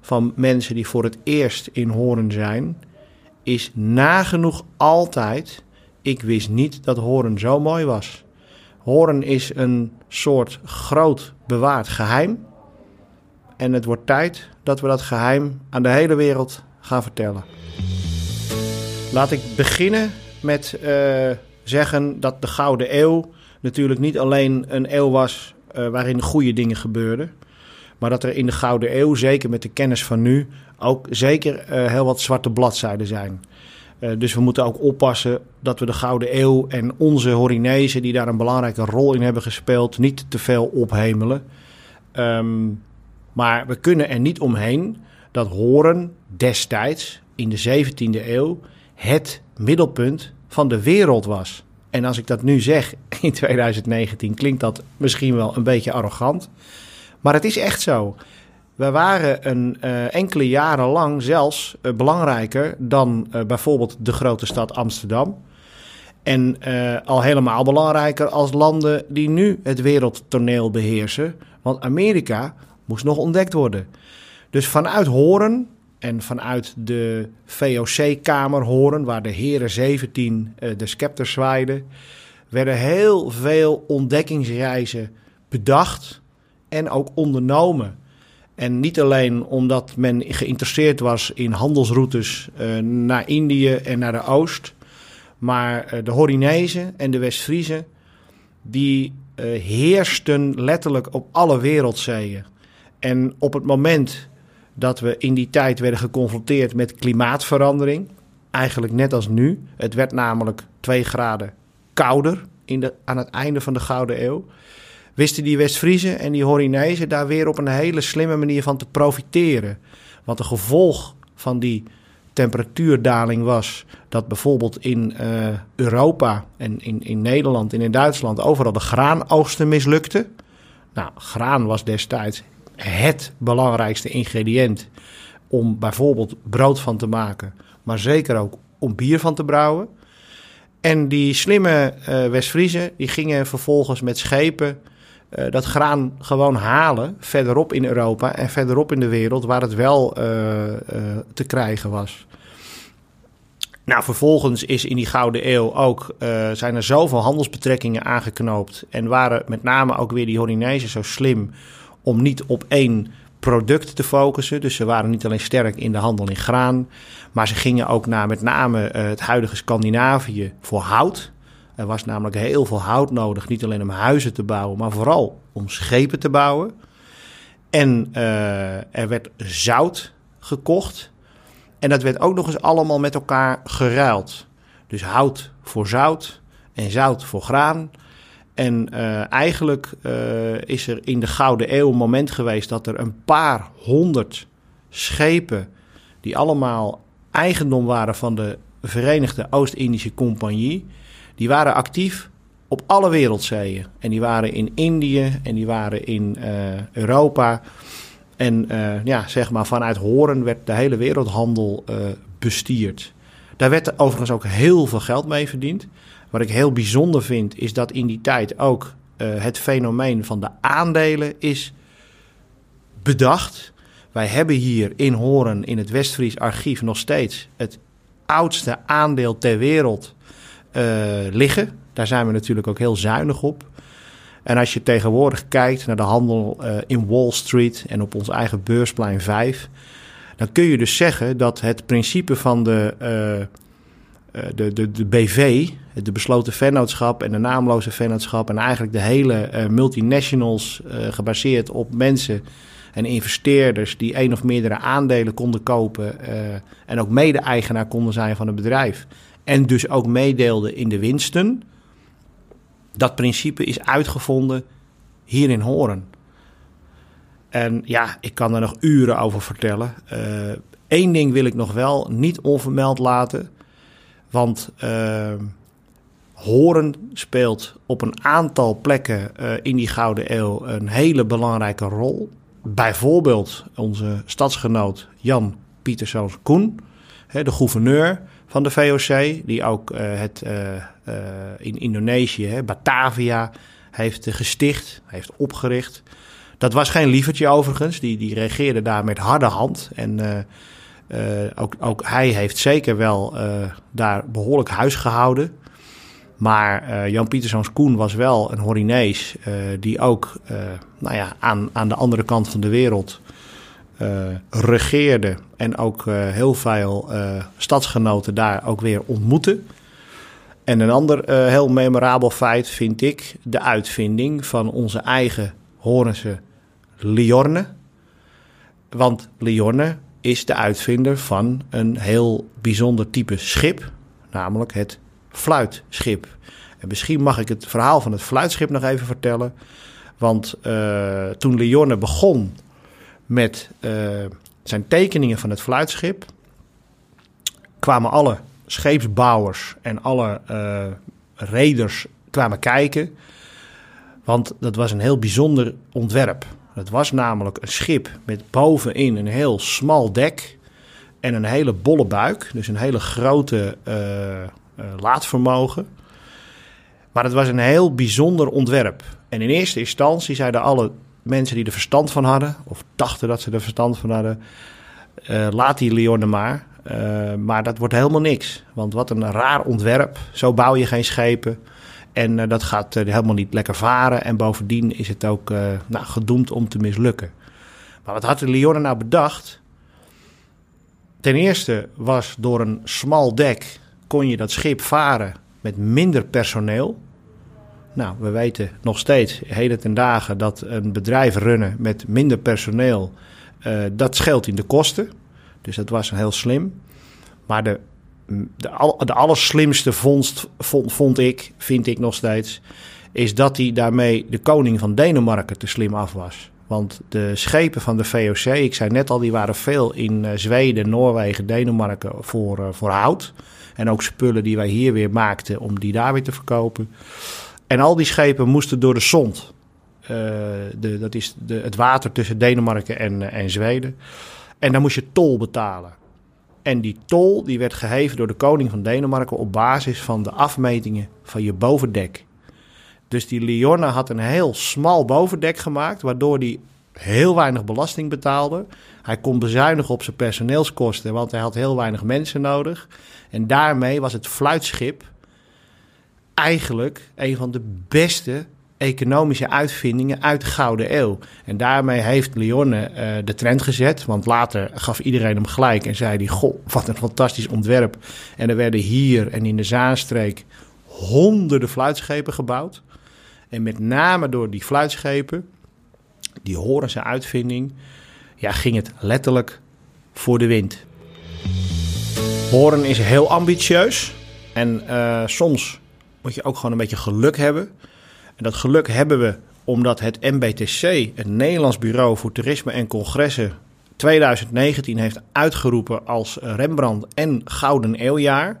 van mensen die voor het eerst in Horen zijn, is nagenoeg altijd: ik wist niet dat Horen zo mooi was. Horen is een soort groot bewaard geheim. En het wordt tijd dat we dat geheim aan de hele wereld gaan vertellen. Laat ik beginnen met uh, zeggen dat de Gouden Eeuw natuurlijk niet alleen een eeuw was uh, waarin goede dingen gebeurden. Maar dat er in de Gouden Eeuw, zeker met de kennis van nu, ook zeker eh, heel wat zwarte bladzijden zijn. Uh, dus we moeten ook oppassen dat we de Gouden Eeuw en onze Horinezen, die daar een belangrijke rol in hebben gespeeld, niet te veel ophemelen. Um, maar we kunnen er niet omheen dat Horen destijds, in de 17e eeuw, het middelpunt van de wereld was. En als ik dat nu zeg in 2019, klinkt dat misschien wel een beetje arrogant. Maar het is echt zo. We waren een, uh, enkele jaren lang zelfs uh, belangrijker dan uh, bijvoorbeeld de grote stad Amsterdam. En al helemaal belangrijker als landen die nu het wereldtoneel beheersen. Want Amerika moest nog ontdekt worden. Dus vanuit Horen en vanuit de VOC-kamer Horen, waar de heren 17 de scepter zwaaiden, werden heel veel ontdekkingsreizen bedacht en ook ondernomen. En niet alleen omdat men geïnteresseerd was in handelsroutes uh, naar Indië en naar de Oost. Maar uh, de Horinezen en de West-Friezen, die heersten letterlijk op alle wereldzeeën. En op het moment dat we in die tijd werden geconfronteerd met klimaatverandering, eigenlijk net als nu, het werd namelijk 2 graden kouder in de, aan het einde van de Gouden Eeuw wisten die West-Friezen en die Horinezen daar weer op een hele slimme manier van te profiteren. Want de gevolg van die temperatuurdaling was dat bijvoorbeeld in uh, Europa en in, in Nederland en in Duitsland overal de graanoogsten mislukten. Nou, graan was destijds het belangrijkste ingrediënt om bijvoorbeeld brood van te maken, maar zeker ook om bier van te brouwen. En die slimme uh, West-Friezen die gingen vervolgens met schepen uh, dat graan gewoon halen verderop in Europa en verderop in de wereld waar het wel uh, te krijgen was. Nou, vervolgens is in die Gouden Eeuw ook, zijn er zoveel handelsbetrekkingen aangeknoopt. En waren met name ook weer die Horinezen zo slim om niet op één product te focussen. Dus ze waren niet alleen sterk in de handel in graan, maar ze gingen ook naar met name het huidige Scandinavië voor hout. Er was namelijk heel veel hout nodig, niet alleen om huizen te bouwen, maar vooral om schepen te bouwen. En uh, er werd zout gekocht. En dat werd ook nog eens allemaal met elkaar geruild. Dus hout voor zout en zout voor graan. En uh, eigenlijk uh, is er in de Gouden Eeuw een moment geweest dat er een paar honderd schepen, die allemaal eigendom waren van de Verenigde Oost-Indische Compagnie, die waren actief op alle wereldzeeën. En die waren in Indië en die waren in uh, Europa. En ja, zeg maar vanuit Horen werd de hele wereldhandel bestierd. Daar werd overigens ook heel veel geld mee verdiend. Wat ik heel bijzonder vind, is dat in die tijd ook het fenomeen van de aandelen is bedacht. Wij hebben hier in Horen, in het Westfries archief, nog steeds het oudste aandeel ter wereld uh, liggen. Daar zijn we natuurlijk ook heel zuinig op. En als je tegenwoordig kijkt naar de handel uh, in Wall Street en op ons eigen beursplein 5, dan kun je dus zeggen dat het principe van de, de, de, de BV, de besloten vennootschap en de naamloze vennootschap en eigenlijk de hele multinationals gebaseerd op mensen en investeerders die één of meerdere aandelen konden kopen en ook mede-eigenaar konden zijn van een bedrijf en dus ook meedeelde in de winsten. Dat principe is uitgevonden hier in Horen. En ja, ik kan er nog uren over vertellen. Eén ding wil ik nog wel niet onvermeld laten. Want uh, Horen speelt op een aantal plekken uh, in die Gouden Eeuw een hele belangrijke rol. Bijvoorbeeld onze stadsgenoot Jan Pieterszoon Koen, de gouverneur van de VOC, die ook uh, het uh, in Indonesië, Batavia, heeft gesticht, heeft opgericht. Dat was geen lievertje overigens, die, die reageerde daar met harde hand. En ook, ook hij heeft zeker wel daar behoorlijk huis gehouden. Maar Jan Pieterszoons Koen was wel een Horinees die ook nou ja, aan, aan de andere kant van de wereld regeerde en ook heel veel stadsgenoten daar ook weer ontmoeten. En een ander heel memorabel feit vind ik de uitvinding van onze eigen Horense Liorne. Want Lionne is de uitvinder van een heel bijzonder type schip, namelijk het fluitschip. En misschien mag ik het verhaal van het fluitschip nog even vertellen. Want uh, toen Lionne begon met uh, zijn tekeningen van het fluitschip, kwamen alle scheepsbouwers en alle uh, reders kwamen kijken. Want dat was een heel bijzonder ontwerp. Het was namelijk een schip met bovenin een heel smal dek en een hele bolle buik. Dus een hele grote laadvermogen. Maar het was een heel bijzonder ontwerp. En in eerste instantie zeiden alle mensen die er verstand van hadden, of dachten dat ze er verstand van hadden, uh, laat die Leone maar. Uh, maar dat wordt helemaal niks. Want wat een raar ontwerp. Zo bouw je geen schepen. En dat gaat helemaal niet lekker varen. En bovendien is het ook nou, gedoemd om te mislukken. Maar wat had de Leone nou bedacht? Ten eerste was door een smal dek kon je dat schip varen met minder personeel. Nou, we weten nog steeds, heden ten dagen, dat een bedrijf runnen met minder personeel, uh, dat scheelt in de kosten. Dus dat was heel slim. Maar de, de, de allerslimste vondst, vond, vond ik, vind ik nog steeds, is dat hij daarmee de koning van Denemarken te slim af was. Want de schepen van de VOC, ik zei net al, die waren veel in uh, Zweden, Noorwegen, Denemarken voor, uh, voor hout. En ook spullen die wij hier weer maakten om die daar weer te verkopen. En al die schepen moesten door de Sond. Uh, de, dat is de, het water tussen Denemarken en, en Zweden. En dan moest je tol betalen. En die tol die werd geheven door de koning van Denemarken op basis van de afmetingen van je bovendek. Dus die Liorna had een heel smal bovendek gemaakt, waardoor hij heel weinig belasting betaalde. Hij kon bezuinigen op zijn personeelskosten, want hij had heel weinig mensen nodig. En daarmee was het fluitschip eigenlijk een van de beste economische uitvindingen uit de Gouden Eeuw. En daarmee heeft Lionne uh, de trend gezet. Want later gaf iedereen hem gelijk en zei hij... Goh, wat een fantastisch ontwerp. En er werden hier en in de Zaanstreek honderden fluitschepen gebouwd. En met name door die fluitschepen, die Horense uitvinding... Ja, ging het letterlijk voor de wind. Horen is heel ambitieus. En uh, soms moet je ook gewoon een beetje geluk hebben. En dat geluk hebben we omdat het MBTC, het Nederlands Bureau voor Toerisme en Congressen, 2019 heeft uitgeroepen als Rembrandt en Gouden Eeuwjaar.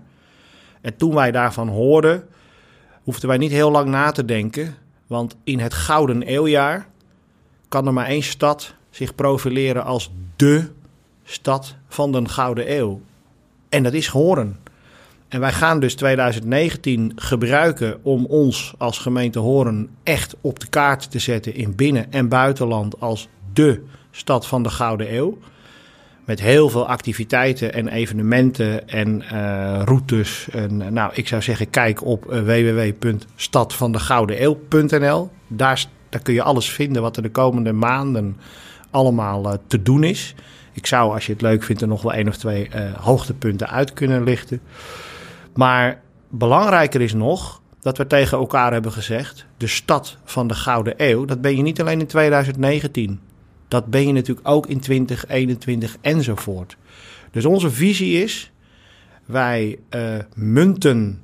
En toen wij daarvan hoorden, hoefden wij niet heel lang na te denken. Want in het Gouden Eeuwjaar kan er maar één stad zich profileren als dé stad van de Gouden Eeuw. En dat is Horen. En wij gaan dus 2019 gebruiken om ons als gemeente Horen echt op de kaart te zetten in binnen- en buitenland als de stad van de Gouden Eeuw. Met heel veel activiteiten en evenementen en uh, routes. En, nou, ik zou zeggen, kijk op uh, www.stadvandegoudeneeuw.nl. Daar, daar kun je alles vinden wat er de komende maanden allemaal te doen is. Ik zou, als je het leuk vindt, er nog wel één of twee hoogtepunten uit kunnen lichten. Maar belangrijker is nog dat we tegen elkaar hebben gezegd: de stad van de Gouden Eeuw, dat ben je niet alleen in 2019. Dat ben je natuurlijk ook in 2021 enzovoort. Dus onze visie is: wij uh, munten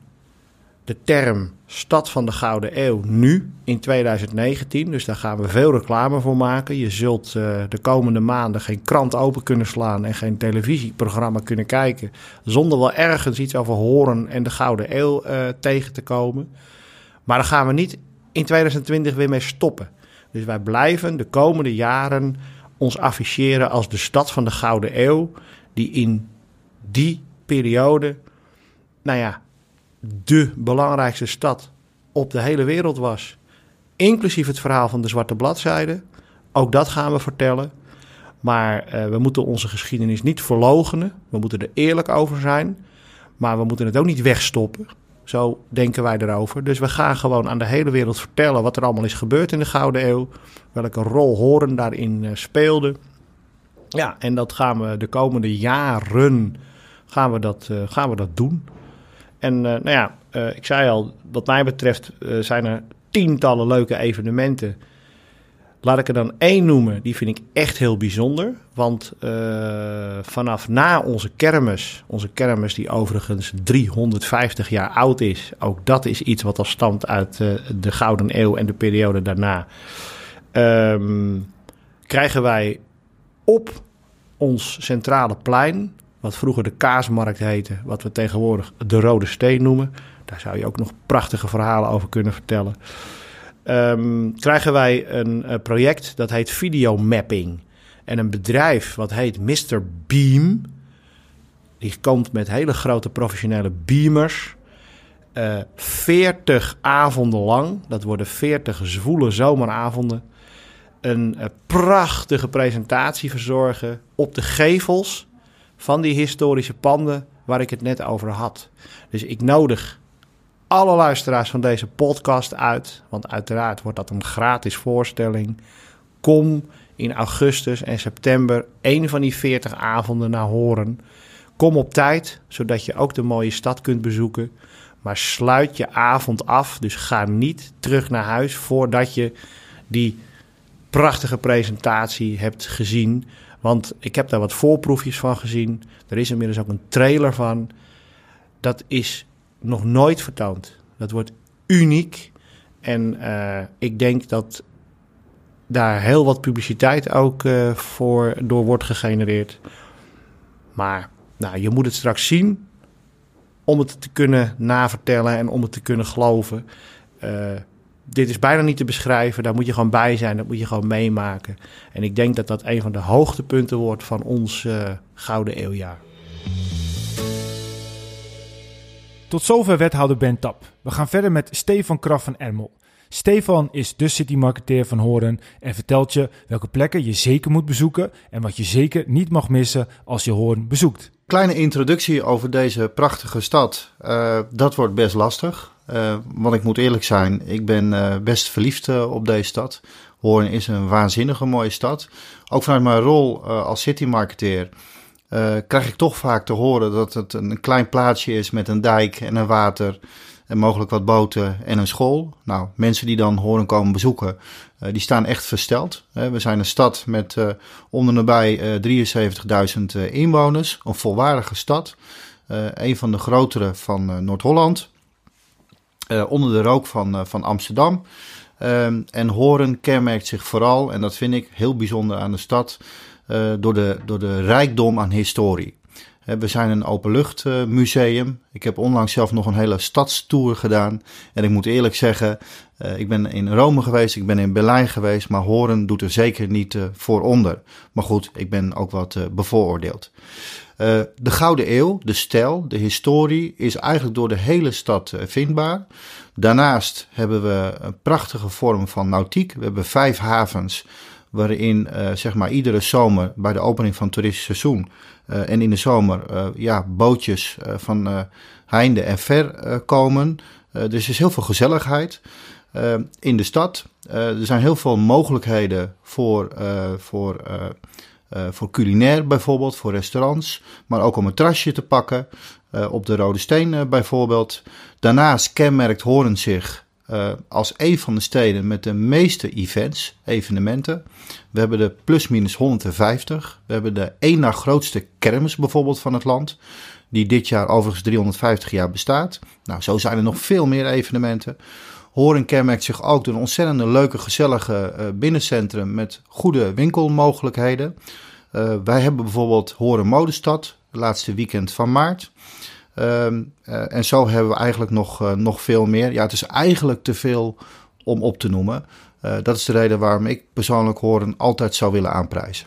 de term Stad van de Gouden Eeuw nu in 2019. Dus daar gaan we veel reclame voor maken. Je zult uh, de komende maanden geen krant open kunnen slaan en geen televisieprogramma kunnen kijken. Zonder wel ergens iets over horen en de Gouden Eeuw uh, tegen te komen. Maar daar gaan we niet in 2020 weer mee stoppen. Dus wij blijven de komende jaren ons afficheren als de stad van de Gouden Eeuw. Die in die periode, nou ja, de belangrijkste stad op de hele wereld was. Inclusief het verhaal van de Zwarte Bladzijde. Ook dat gaan we vertellen. Maar uh, we moeten onze geschiedenis niet verlogenen. We moeten er eerlijk over zijn. Maar we moeten het ook niet wegstoppen. Zo denken wij erover. Dus we gaan gewoon aan de hele wereld vertellen wat er allemaal is gebeurd in de Gouden Eeuw. Welke rol Horen daarin uh, speelde. Ja, en dat gaan we de komende jaren gaan we dat, uh, gaan we dat doen. En uh, nou ja, uh, ik zei al, wat mij betreft uh, zijn er tientallen leuke evenementen. Laat ik er dan één noemen, die vind ik echt heel bijzonder. Want vanaf na onze kermis, onze kermis die overigens 350 jaar oud is, ook dat is iets wat al stamt uit de Gouden Eeuw en de periode daarna, um, krijgen wij op ons centrale plein, wat vroeger de Kaasmarkt heette, wat we tegenwoordig de Rode Steen noemen, daar zou je ook nog prachtige verhalen over kunnen vertellen um, krijgen wij een, een, project dat heet Videomapping. En een bedrijf wat heet Mr. Beam. Die komt met hele grote professionele beamers. Uh, eh, 40 avonden lang. Dat worden 40 zwoele zomeravonden. Een, een prachtige presentatie verzorgen op de gevels van die historische panden waar ik het net over had. Dus ik nodig alle luisteraars van deze podcast uit. Want uiteraard wordt dat een gratis voorstelling. Kom in augustus en september een van die 40 avonden naar Horen. Kom op tijd, zodat je ook de mooie stad kunt bezoeken. Maar sluit je avond af. Dus ga niet terug naar huis voordat je die prachtige presentatie hebt gezien. Want ik heb daar wat voorproefjes van gezien. Er is inmiddels ook een trailer van. Dat is nog nooit vertoond. Dat wordt uniek. En uh, ik denk dat daar heel wat publiciteit ook uh, voor door wordt gegenereerd. Maar nou, je moet het straks zien om het te kunnen navertellen en om het te kunnen geloven. Uh, dit is bijna niet te beschrijven. Daar moet je gewoon bij zijn. Dat moet je gewoon meemaken. En ik denk dat dat een van de hoogtepunten wordt van ons Gouden Eeuwjaar. Tot zover wethouder Ben Tap. We gaan verder met Stefan Kraf van Ermel. Stefan is de citymarketeer van Horen en vertelt je welke plekken je zeker moet bezoeken en wat je zeker niet mag missen als je Hoorn bezoekt. Kleine introductie over deze prachtige stad. Uh, dat wordt best lastig. Uh, want ik moet eerlijk zijn, ik ben uh, best verliefd op deze stad. Hoorn is een waanzinnige mooie stad. Ook vanuit mijn rol als citymarketeer krijg ik toch vaak te horen dat het een klein plaatsje is met een dijk en een water en mogelijk wat boten en een school. Nou, mensen die dan horen komen bezoeken, die staan echt versteld. We zijn een stad met onder nabij 73.000 inwoners, een volwaardige stad. een van de grotere van Noord-Holland. Onder de rook van, van Amsterdam. Ehm, en Horen kenmerkt zich vooral, en dat vind ik heel bijzonder aan de stad, uh, door, de, door de rijkdom aan historie. We zijn een openluchtmuseum. Ik heb onlangs zelf nog een hele stadstour gedaan. En ik moet eerlijk zeggen, uh, ik ben in Rome geweest, ik ben in Berlijn geweest, maar Horen doet er zeker niet uh, voor onder. Maar goed, ik ben ook wat bevooroordeeld. de Gouden Eeuw, de stijl, de historie is eigenlijk door de hele stad vindbaar. Daarnaast hebben we een prachtige vorm van nautiek. We hebben vijf havens waarin uh, zeg maar iedere zomer bij de opening van het toeristisch seizoen en in de zomer ja, bootjes van heinde en ver komen. dus er is heel veel gezelligheid in de stad. er zijn heel veel mogelijkheden voor, voor, voor culinair bijvoorbeeld, voor restaurants, maar ook om een trasje te pakken. op de Rode Steen bijvoorbeeld. Daarnaast kenmerkt Horen zich als een van de steden met de meeste events, evenementen. We hebben de plus-minus 150. We hebben de één na grootste kermis bijvoorbeeld van het land. Die dit jaar overigens 350 jaar bestaat. Nou, zo zijn er nog veel meer evenementen. Horen kenmerkt zich ook door een ontzettend leuke, gezellige uh, binnencentrum met goede winkelmogelijkheden. Uh, wij hebben bijvoorbeeld Horen Modestad, laatste weekend van maart. Um, uh, en zo hebben we eigenlijk nog, nog veel meer. Ja, het is eigenlijk te veel om op te noemen. Dat is de reden waarom ik persoonlijk Hoorn altijd zou willen aanprijzen.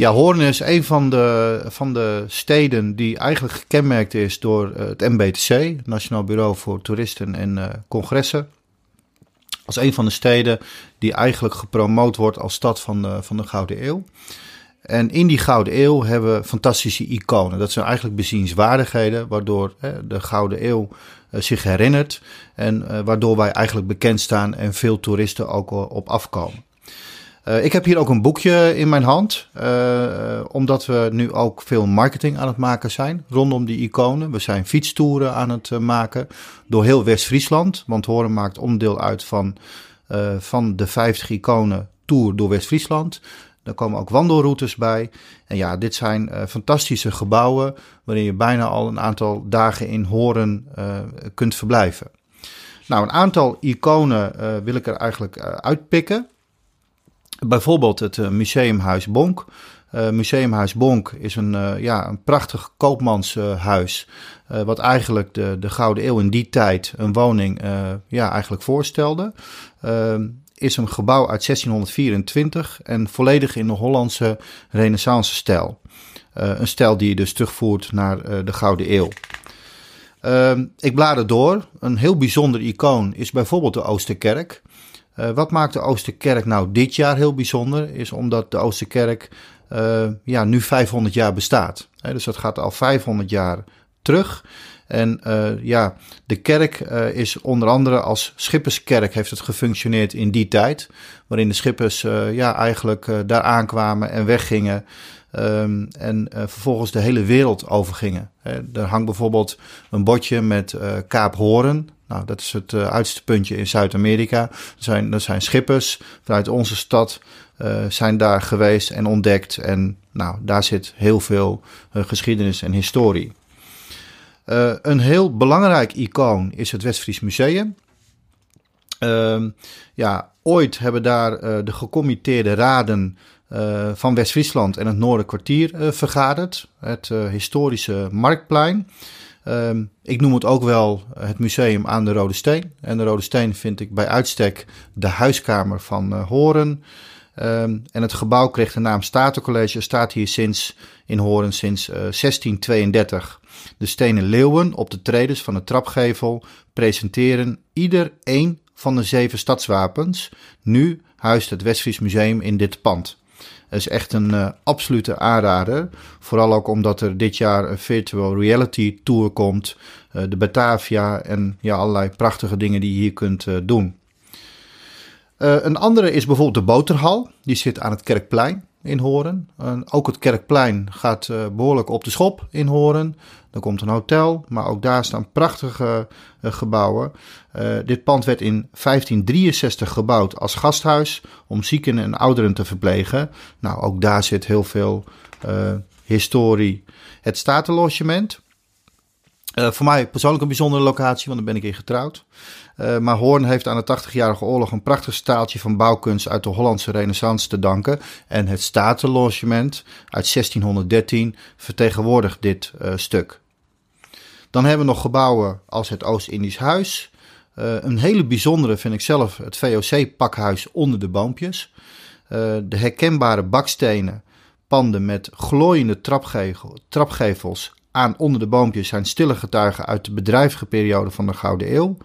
Ja, Hoorn is een van de, van de steden die eigenlijk gekenmerkt is door het MBTC, Nationaal Bureau voor Toeristen en Congressen. Als een van de steden die eigenlijk gepromoot wordt als stad van de, van de Gouden Eeuw. En in die Gouden Eeuw hebben we fantastische iconen. Dat zijn eigenlijk bezienswaardigheden, waardoor hè, de Gouden Eeuw uh, zich herinnert. En uh, waardoor wij eigenlijk bekend staan en veel toeristen ook uh, op afkomen. Ik heb hier ook een boekje in mijn hand, omdat we nu ook veel marketing aan het maken zijn rondom die iconen. We zijn fietstoeren aan het maken door heel West-Friesland, want Horen maakt onderdeel uit van van de 50 iconen Tour door West-Friesland. Daar komen ook wandelroutes bij. En ja, dit zijn fantastische gebouwen waarin je bijna al een aantal dagen in Horen kunt verblijven. Nou, een aantal iconen wil ik er eigenlijk uitpikken. Bijvoorbeeld het Museumhuis Bonk. Uh, Museumhuis Bonk is een, uh, ja, een prachtig koopmanshuis. Wat eigenlijk de, de Gouden Eeuw in die tijd een woning ja, eigenlijk voorstelde. is een gebouw uit 1624 en volledig in de Hollandse renaissance stijl. een stijl die je dus terugvoert naar de Gouden Eeuw. ik blader door. Een heel bijzonder icoon is bijvoorbeeld de Oosterkerk. Wat maakt de Oosterkerk nou dit jaar heel bijzonder? Is omdat de Oosterkerk uh, ja, nu 500 jaar bestaat. dus dat gaat al 500 jaar terug. En uh, ja, de kerk is onder andere als schipperskerk heeft het gefunctioneerd in die tijd. Waarin de schippers ja, eigenlijk daar aankwamen en weggingen. Um, en vervolgens de hele wereld overgingen. er hangt bijvoorbeeld een bordje met Kaap Horen. Nou, dat is het uiterste puntje in Zuid-Amerika. Er zijn, er zijn schippers vanuit onze stad uh, zijn daar geweest en ontdekt. En nou, daar zit heel veel uh, geschiedenis en historie. Uh, een heel belangrijk icoon is het Westfries Museum. Ehm, ja, ooit hebben daar de gecommitteerde raden van West-Friesland en het Noorderkwartier vergaderd. Het historische Marktplein. Ehm, ik noem het ook wel het museum aan de Rode Steen. En de Rode Steen vind ik bij uitstek de huiskamer van Horen. Um, en het gebouw kreeg de naam Statencollege, staat hier sinds in Horen sinds uh, eh, 1632. De stenen leeuwen op de tredes van de trapgevel presenteren ieder één van de zeven stadswapens. Nu huist het Westfries Museum in dit pand. Is echt een uh, absolute aanrader. Vooral ook omdat er dit jaar een virtual reality tour komt. Uh, de Batavia en ja, allerlei prachtige dingen die je hier kunt doen. Uh, een andere is bijvoorbeeld de Boterhal. Die zit aan het Kerkplein in Horen. Ook het Kerkplein gaat uh, behoorlijk op de schop in Horen. Er komt een hotel, maar ook daar staan prachtige gebouwen. dit pand werd in 1563 gebouwd als gasthuis om zieken en ouderen te verplegen. Nou, ook daar zit heel veel historie. Het Statenlogement. Voor mij persoonlijk een bijzondere locatie, want daar ben ik in getrouwd. Uh, maar Hoorn heeft aan de 80-jarige oorlog een prachtig staaltje van bouwkunst uit de Hollandse renaissance te danken. En het Statenlogement uit 1613 vertegenwoordigt dit uh, stuk. Dan hebben we nog gebouwen als het Oost-Indisch Huis. Een hele bijzondere vind ik zelf het VOC-pakhuis onder de boompjes. de herkenbare bakstenen panden met glooiende trapgevels aan onder de boompjes zijn stille getuigen uit de bedrijvige periode van de Gouden Eeuw.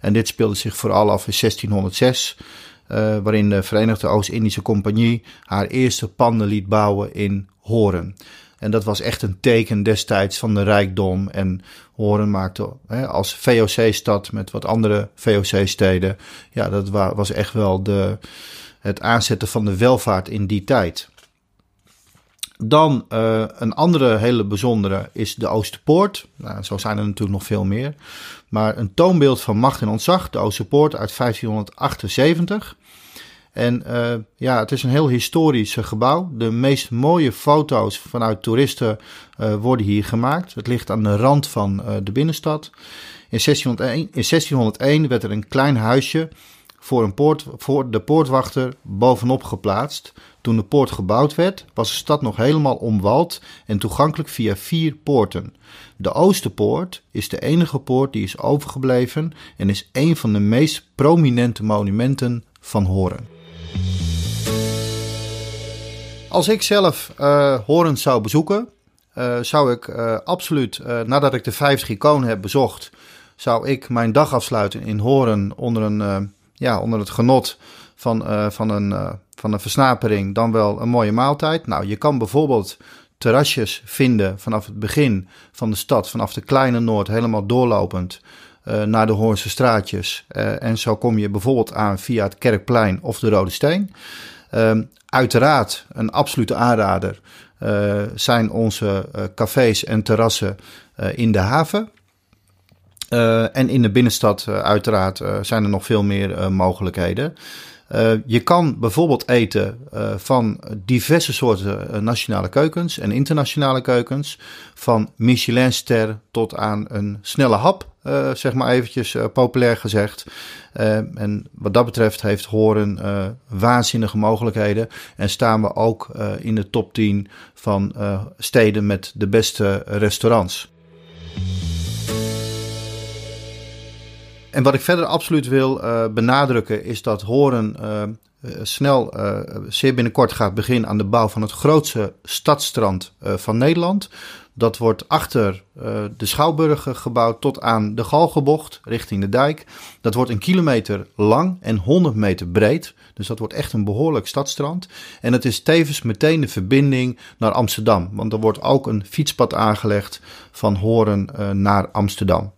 En dit speelde zich vooral af in 1606, uh, eh, waarin de Verenigde Oost-Indische Compagnie haar eerste panden liet bouwen in Horen. En dat was echt een teken destijds van de rijkdom. En Horen maakte hè, als VOC-stad met wat andere VOC-steden. Ja, dat was echt wel de, het aanzetten van de welvaart in die tijd. Dan uh, een andere hele bijzondere is de Oosterpoort. Nou, zo zijn er natuurlijk nog veel meer. Maar een toonbeeld van macht en ontzag, de Oosterpoort uit 1578. En uh, ja, het is een heel historisch gebouw. De meest mooie foto's vanuit toeristen worden hier gemaakt. Het ligt aan de rand van de binnenstad. In 1601, in 1601 werd er een klein huisje voor, een poort, voor de poortwachter bovenop geplaatst. Toen de poort gebouwd werd, was de stad nog helemaal omwald en toegankelijk via vier poorten. De Oosterpoort is de enige poort die is overgebleven en is een van de meest prominente monumenten van Horen. Als ik zelf uh, Horen zou bezoeken, uh, zou ik uh, absoluut, nadat ik de 50 iconen heb bezocht, zou ik mijn dag afsluiten in Horen onder, een, ja, onder het genot van, van een van een versnapering dan wel een mooie maaltijd. Nou, je kan bijvoorbeeld terrasjes vinden vanaf het begin van de stad, vanaf de Kleine Noord, helemaal doorlopend uh, naar de Hoornse straatjes. Uh, en zo kom je bijvoorbeeld aan via het Kerkplein of de Rode Steen. Uh, uiteraard een absolute aanrader uh, zijn onze cafés en terrassen in de haven. En in de binnenstad uiteraard zijn er nog veel meer mogelijkheden. Je kan bijvoorbeeld eten van diverse soorten nationale keukens en internationale keukens. Van Michelinster tot aan een snelle hap, zeg maar eventjes populair gezegd. en wat dat betreft heeft Horen waanzinnige mogelijkheden. En staan we ook in de top 10 van steden met de beste restaurants. En wat ik verder absoluut wil uh, benadrukken is dat Horen uh, snel, uh, zeer binnenkort gaat beginnen aan de bouw van het grootste stadstrand van Nederland. Dat wordt achter de Schouwburg gebouwd tot aan de Galgenbocht richting de dijk. Dat wordt een kilometer lang en 100 meter breed. Dus dat wordt echt een behoorlijk stadstrand. En het is tevens meteen de verbinding naar Amsterdam. Want er wordt ook een fietspad aangelegd van Horen naar Amsterdam.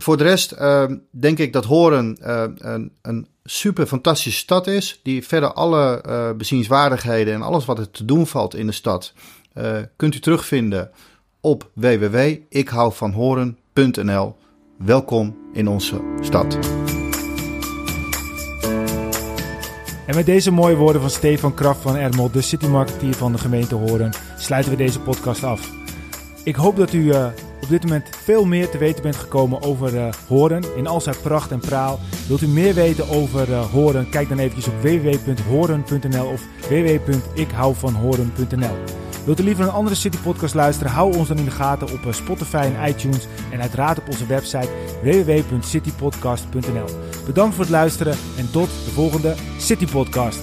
Voor de rest uh, denk ik dat Horen uh, een, een, super fantastische stad is. Die verder alle uh, bezienswaardigheden en alles wat er te doen valt in de stad. kunt u terugvinden op www.ikhouvanhoren.nl. Welkom in onze stad. En met deze mooie woorden van Stefan Kraft van Ermel, de citymarketeer van de gemeente Horen, sluiten we deze podcast af. Ik hoop dat u op dit moment veel meer te weten bent gekomen over uh, Horen in al zijn pracht en praal. Wilt u meer weten over uh, Horen? Kijk dan eventjes op www.horen.nl of www.ikhouvanhoren.nl. Wilt u liever een andere City Podcast luisteren? Hou ons dan in de gaten op eh, Spotify en iTunes en uiteraard op onze website www.citypodcast.nl. Bedankt voor het luisteren en tot de volgende City Podcast.